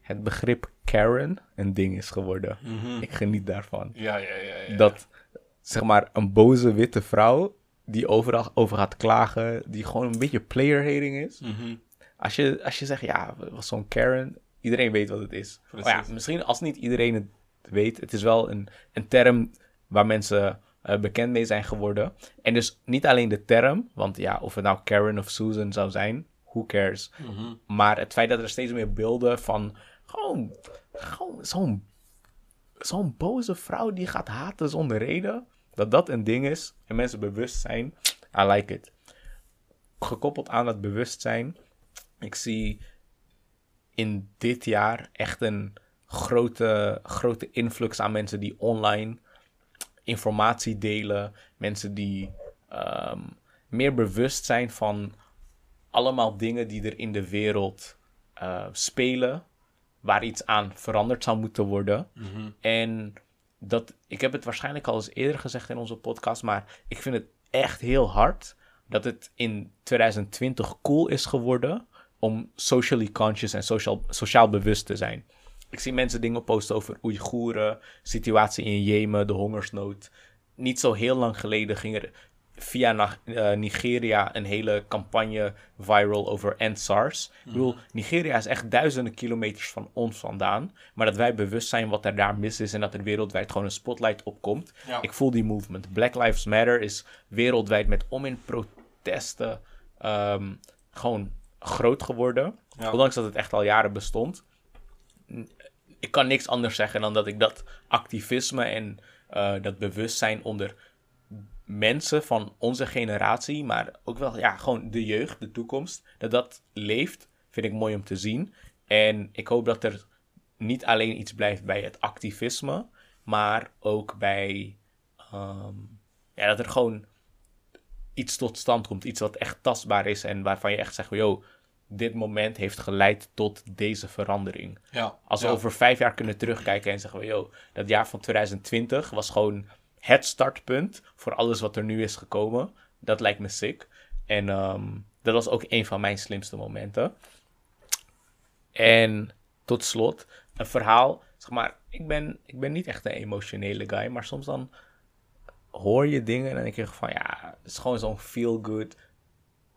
het begrip Karen een ding is geworden. Ik geniet daarvan. Ja, ja, ja. ja. Dat, zeg maar, een boze witte vrouw die overal over gaat klagen, die gewoon een beetje player-hating is. Mhm. Als je, als je zegt, ja, was zo'n Karen, iedereen weet wat het is. Maar ja, misschien als niet iedereen het weet, het is wel een, een term waar mensen eh, bekend mee zijn geworden. En dus niet alleen de term, want ja, of het nou Karen of Susan zou zijn, who cares. Mhm. Maar het feit dat er steeds meer beelden van gewoon, gewoon zo'n zo'n boze vrouw die gaat haten zonder reden, dat dat een ding is en mensen bewust zijn, I like it. Gekoppeld aan dat bewustzijn, ik zie in dit jaar echt een grote, grote influx aan mensen die online informatie delen. Mensen die ehm, meer bewust zijn van allemaal dingen die er in de wereld eh, spelen. Waar iets aan veranderd zou moeten worden. En dat, ik heb het waarschijnlijk al eens eerder gezegd in onze podcast. Maar ik vind het echt heel hard dat het in 2020 cool is geworden om socially conscious en sociaal, sociaal bewust te zijn. Ik zie mensen dingen posten over Oeigoeren, situatie in Jemen, de hongersnood. Niet zo heel lang geleden ging er via eh, Nigeria een hele campagne viral over End SARS. Ik bedoel, Nigeria is echt duizenden kilometers van ons vandaan. Maar dat wij bewust zijn wat er daar mis is en dat er wereldwijd gewoon een spotlight op komt. Ja. Ik voel die movement. Black Lives Matter is wereldwijd met om in protesten ehm, gewoon groot geworden. Ja. Ondanks dat het echt al jaren bestond ik kan niks anders zeggen dan dat ik dat activisme en eh, dat bewustzijn onder mensen van onze generatie, maar ook wel ja, gewoon de jeugd, de toekomst, dat dat leeft, vind ik mooi om te zien. En ik hoop dat er niet alleen iets blijft bij het activisme, maar ook bij ehm, ja, dat er gewoon iets tot stand komt, iets wat echt tastbaar is en waarvan je echt zegt, yo, dit moment heeft geleid tot deze verandering. Ja. Als we ja. over vijf jaar kunnen terugkijken en zeggen we, yo, dat jaar van 2020 was gewoon het startpunt voor alles wat er nu is gekomen. Dat lijkt me sick. En ehm, dat was ook een van mijn slimste momenten. En tot slot, een verhaal. Zeg maar, ik ben, ik ben niet echt een emotionele guy, maar soms dan hoor je dingen en dan denk je van, ja, het is gewoon zo'n feel good.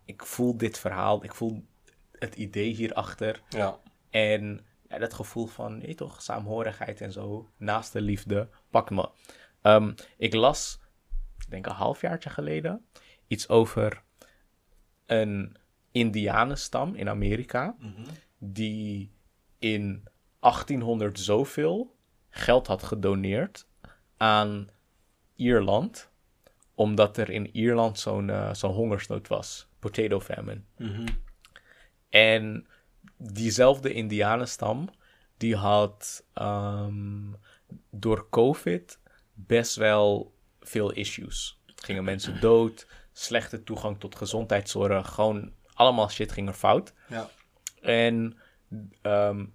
Ik voel dit verhaal, ik voel het idee hierachter. Ja. En ja, dat gevoel van, je toch, saamhorigheid en zo, naast de liefde, pak me. Ehm, ik las, ik denk een halfjaartje geleden, iets over een Indianenstam in Amerika die in 1800 zoveel geld had gedoneerd aan Ierland, omdat er in Ierland zo'n eh, zo'n hongersnood was, potato famine. En diezelfde Indianenstam, die had ehm, door COVID best wel veel issues. Gingen mensen dood, slechte toegang tot gezondheidszorg, gewoon allemaal shit ging er fout. Ja. En ehm,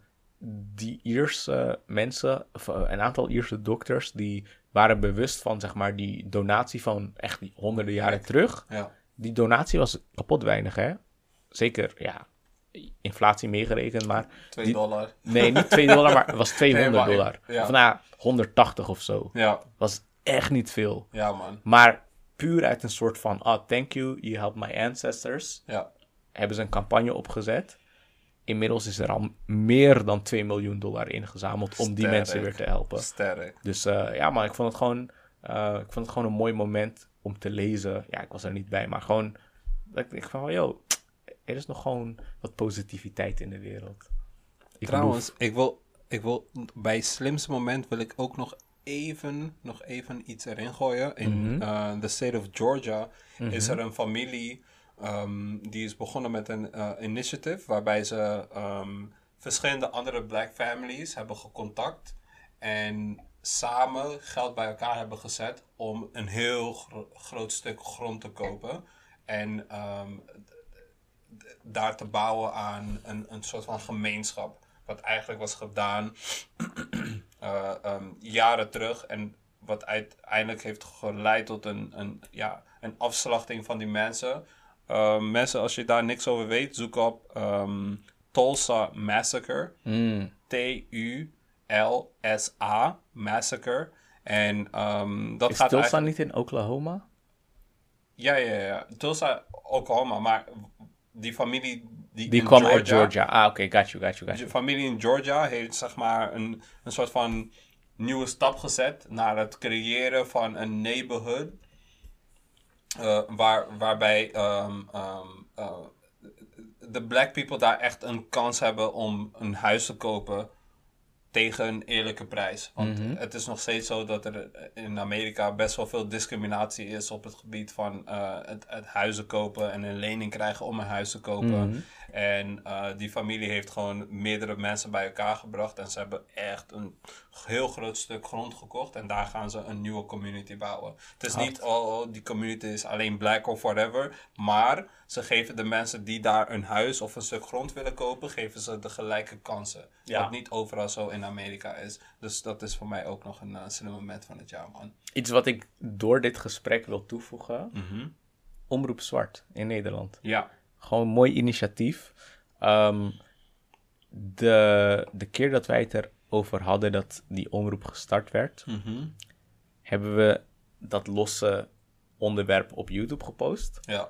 die Ierse mensen, of eh, een aantal Ierse dokters, die waren bewust van zeg maar die donatie van echt die honderden jaren terug. Ja. Die donatie was kapot weinig, hè? Zeker, ja, inflatie meegerekend, maar 2 Die- dollar. nee, niet 2 dollar, maar het was 200 Nee, maar- dollar. ja. Of nou, 180 of zo. Ja. Was echt niet veel. Ja, man. Maar puur uit een soort van, ah, thank you, you helped my ancestors, Ja. hebben ze een campagne opgezet. Inmiddels is er al meer dan 2 miljoen dollar ingezameld om die Sterk. mensen weer te helpen. Sterk. Dus eh, ja, maar ik vond het gewoon, eh, ik vond het gewoon een mooi moment om te lezen. Ja, ik was er niet bij, maar gewoon, dat ik dacht van, yo, er is nog gewoon wat positiviteit in de wereld. Ik Trouwens, ik wil, ik wil bij slimste moment wil ik ook nog even, nog even iets erin gooien. In eh, the state of Georgia is er een familie ehm, die is begonnen met een eh, initiative waarbij ze ehm, verschillende andere black families hebben gecontact en samen geld bij elkaar hebben gezet om een heel gro- groot stuk grond te kopen. En ehm, daar te bouwen aan een, een soort van gemeenschap. Wat eigenlijk was gedaan eh, ehm, jaren terug. En wat uiteindelijk heeft geleid tot een, een, ja, een afslachting van die mensen. Ehm, mensen, als je daar niks over weet, zoek op ehm, Tulsa Massacre. T-U-L-S-A Massacre. En ehm, dat Is gaat Tulsa eigenlijk... niet in Oklahoma? Ja, ja, ja. Tulsa, Oklahoma, maar die familie die, Die kwam Georgia, uit Georgia. Ah, oké, got you, got you, got De you. familie in Georgia heeft zeg maar een, een soort van nieuwe stap gezet naar het creëren van een neighborhood. eh, waar, waarbij eh, de black people daar echt een kans hebben om een huis te kopen tegen een eerlijke prijs. Want het is nog steeds zo dat er in Amerika best wel veel discriminatie is op het gebied van eh, het, het huizen kopen en een lening krijgen om een huis te kopen. En eh, die familie heeft gewoon meerdere mensen bij elkaar gebracht en ze hebben echt een heel groot stuk grond gekocht en daar gaan ze een nieuwe community bouwen. Het is niet, oh, oh, die community is alleen black of whatever, maar ze geven de mensen die daar een huis of een stuk grond willen kopen, geven ze de gelijke kansen. Ja. Wat niet overal zo in Amerika is. Dus dat is voor mij ook nog een uh, slim moment van het jaar, man. Iets wat ik door dit gesprek wil toevoegen. Mhm. Omroep Zwart in Nederland. Ja. Gewoon een mooi initiatief. Ehm, de, de keer dat wij het erover hadden dat die omroep gestart werd, Mhm. hebben we dat losse onderwerp op YouTube gepost. Ja.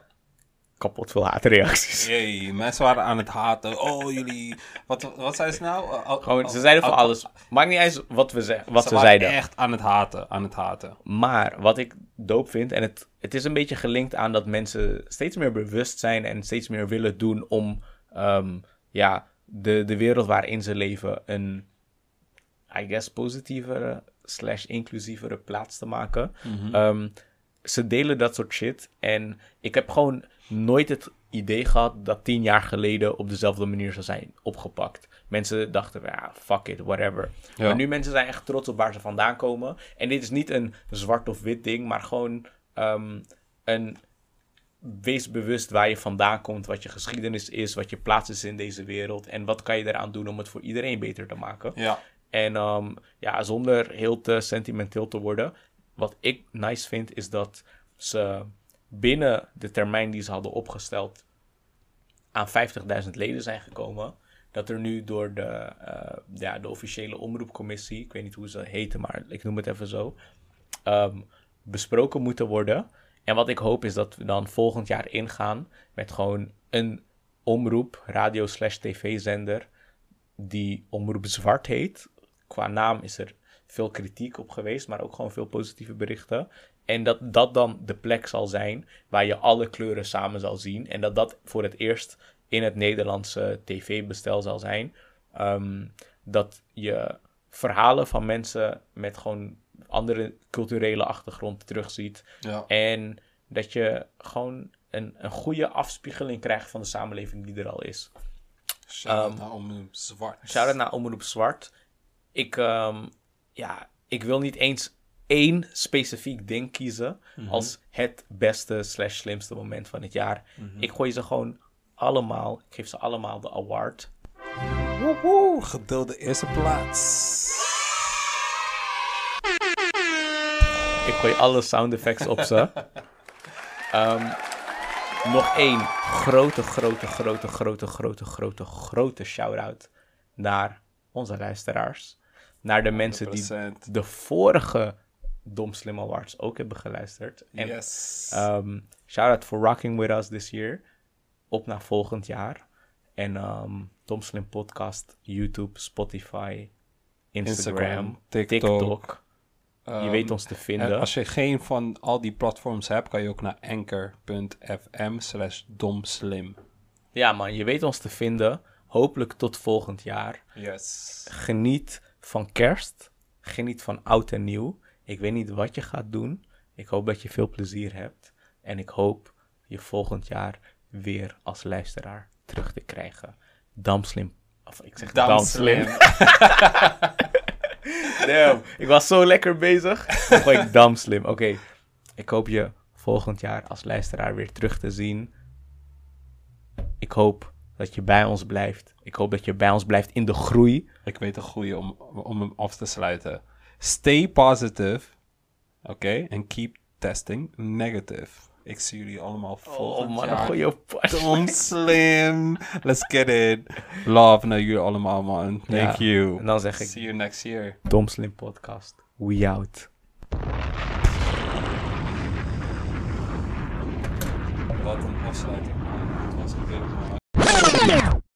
Kapot veel haatreacties. Jee, mensen waren aan het haten. Oh, jullie... Wat, wat zei ze nou? Uh, Gewoon, ze zeiden van alles. Maakt niet eens wat we, ze wat ze, waren zeiden. echt aan het haten, aan het haten. Maar wat ik doop vind, en het, het is een beetje gelinkt aan dat mensen steeds meer bewust zijn en steeds meer willen doen om ehm, ja, de, de wereld waarin ze leven een, I guess, positievere slash inclusievere plaats te maken. Ehm, ze delen dat soort shit en ik heb gewoon nooit het idee gehad dat tien jaar geleden op dezelfde manier zou zijn opgepakt. Mensen dachten, ja, fuck it, whatever. Ja. Maar nu mensen zijn echt trots op waar ze vandaan komen. En dit is niet een zwart of wit ding, maar gewoon ehm, een wees bewust waar je vandaan komt, wat je geschiedenis is, wat je plaats is in deze wereld en wat kan je eraan doen om het voor iedereen beter te maken. Ja. En ehm, ja, zonder heel te sentimenteel te worden, wat ik nice vind is dat ze binnen de termijn die ze hadden opgesteld aan 50.000 leden zijn gekomen. Dat er nu door de, eh, ja, de officiële omroepcommissie, ik weet niet hoe ze heten, maar ik noem het even zo, ehm, besproken moeten worden. En wat ik hoop is dat we dan volgend jaar ingaan met gewoon een omroep, radio slash tv-zender, die Omroep Zwart heet. Qua naam is er veel kritiek op geweest, maar ook gewoon veel positieve berichten. En dat dat dan de plek zal zijn waar je alle kleuren samen zal zien. En dat dat voor het eerst in het Nederlandse tv-bestel zal zijn. Ehm, dat je verhalen van mensen met gewoon andere culturele achtergrond terugziet. Ja. En dat je gewoon een, een goede afspiegeling krijgt van de samenleving die er al is. Shout-out naar Omroep Zwart. Shout-out naar Omroep Zwart. Ik, ehm, ja, ik wil niet eens één specifiek ding kiezen als het beste slash slimste moment van het jaar. Ik gooi ze gewoon allemaal, ik geef ze allemaal de award. Woehoe, gedeelde eerste plaats. Ik gooi alle sound effects op ze. Ehm, nog één grote, grote, grote, grote, grote, grote, grote shout-out naar onze luisteraars. Naar de mensen die 100%. de vorige Dom Slim Awards ook hebben geluisterd. En yes. Um, shout out for rocking with us this year. Op naar volgend jaar. En um, Tom Slim Podcast, YouTube, Spotify, Instagram, Instagram, TikTok. TikTok. je Ehm, weet ons te En vinden. als je geen van al die platforms hebt, kan je ook naar anchor.fm slash domslim. Ja man, je weet ons te vinden. Hopelijk tot volgend jaar. Yes. Geniet van kerst. Geniet van oud en nieuw. Ik weet niet wat je gaat doen. Ik hoop dat je veel plezier hebt. En ik hoop je volgend jaar weer als luisteraar terug te krijgen. Damslim. Of ik zeg Damslim. Damn, ik was zo lekker bezig. Gooi ik Damslim. Oké, ik hoop je volgend jaar als luisteraar weer terug te zien. Ik hoop dat je bij ons blijft. Ik hoop dat je bij ons blijft in de groei. Ik weet een goede om, om hem af te sluiten. Stay positive. Oké? En keep testing negative. Ik zie jullie allemaal volgend Oh man, jaar. Dom slim. Let's get it. Love naar jullie allemaal, man. Thank Ja. you. En dan zeg ik- See you next year. Dom Slim Podcast. We out. Wat een afsluiting, man. Het was een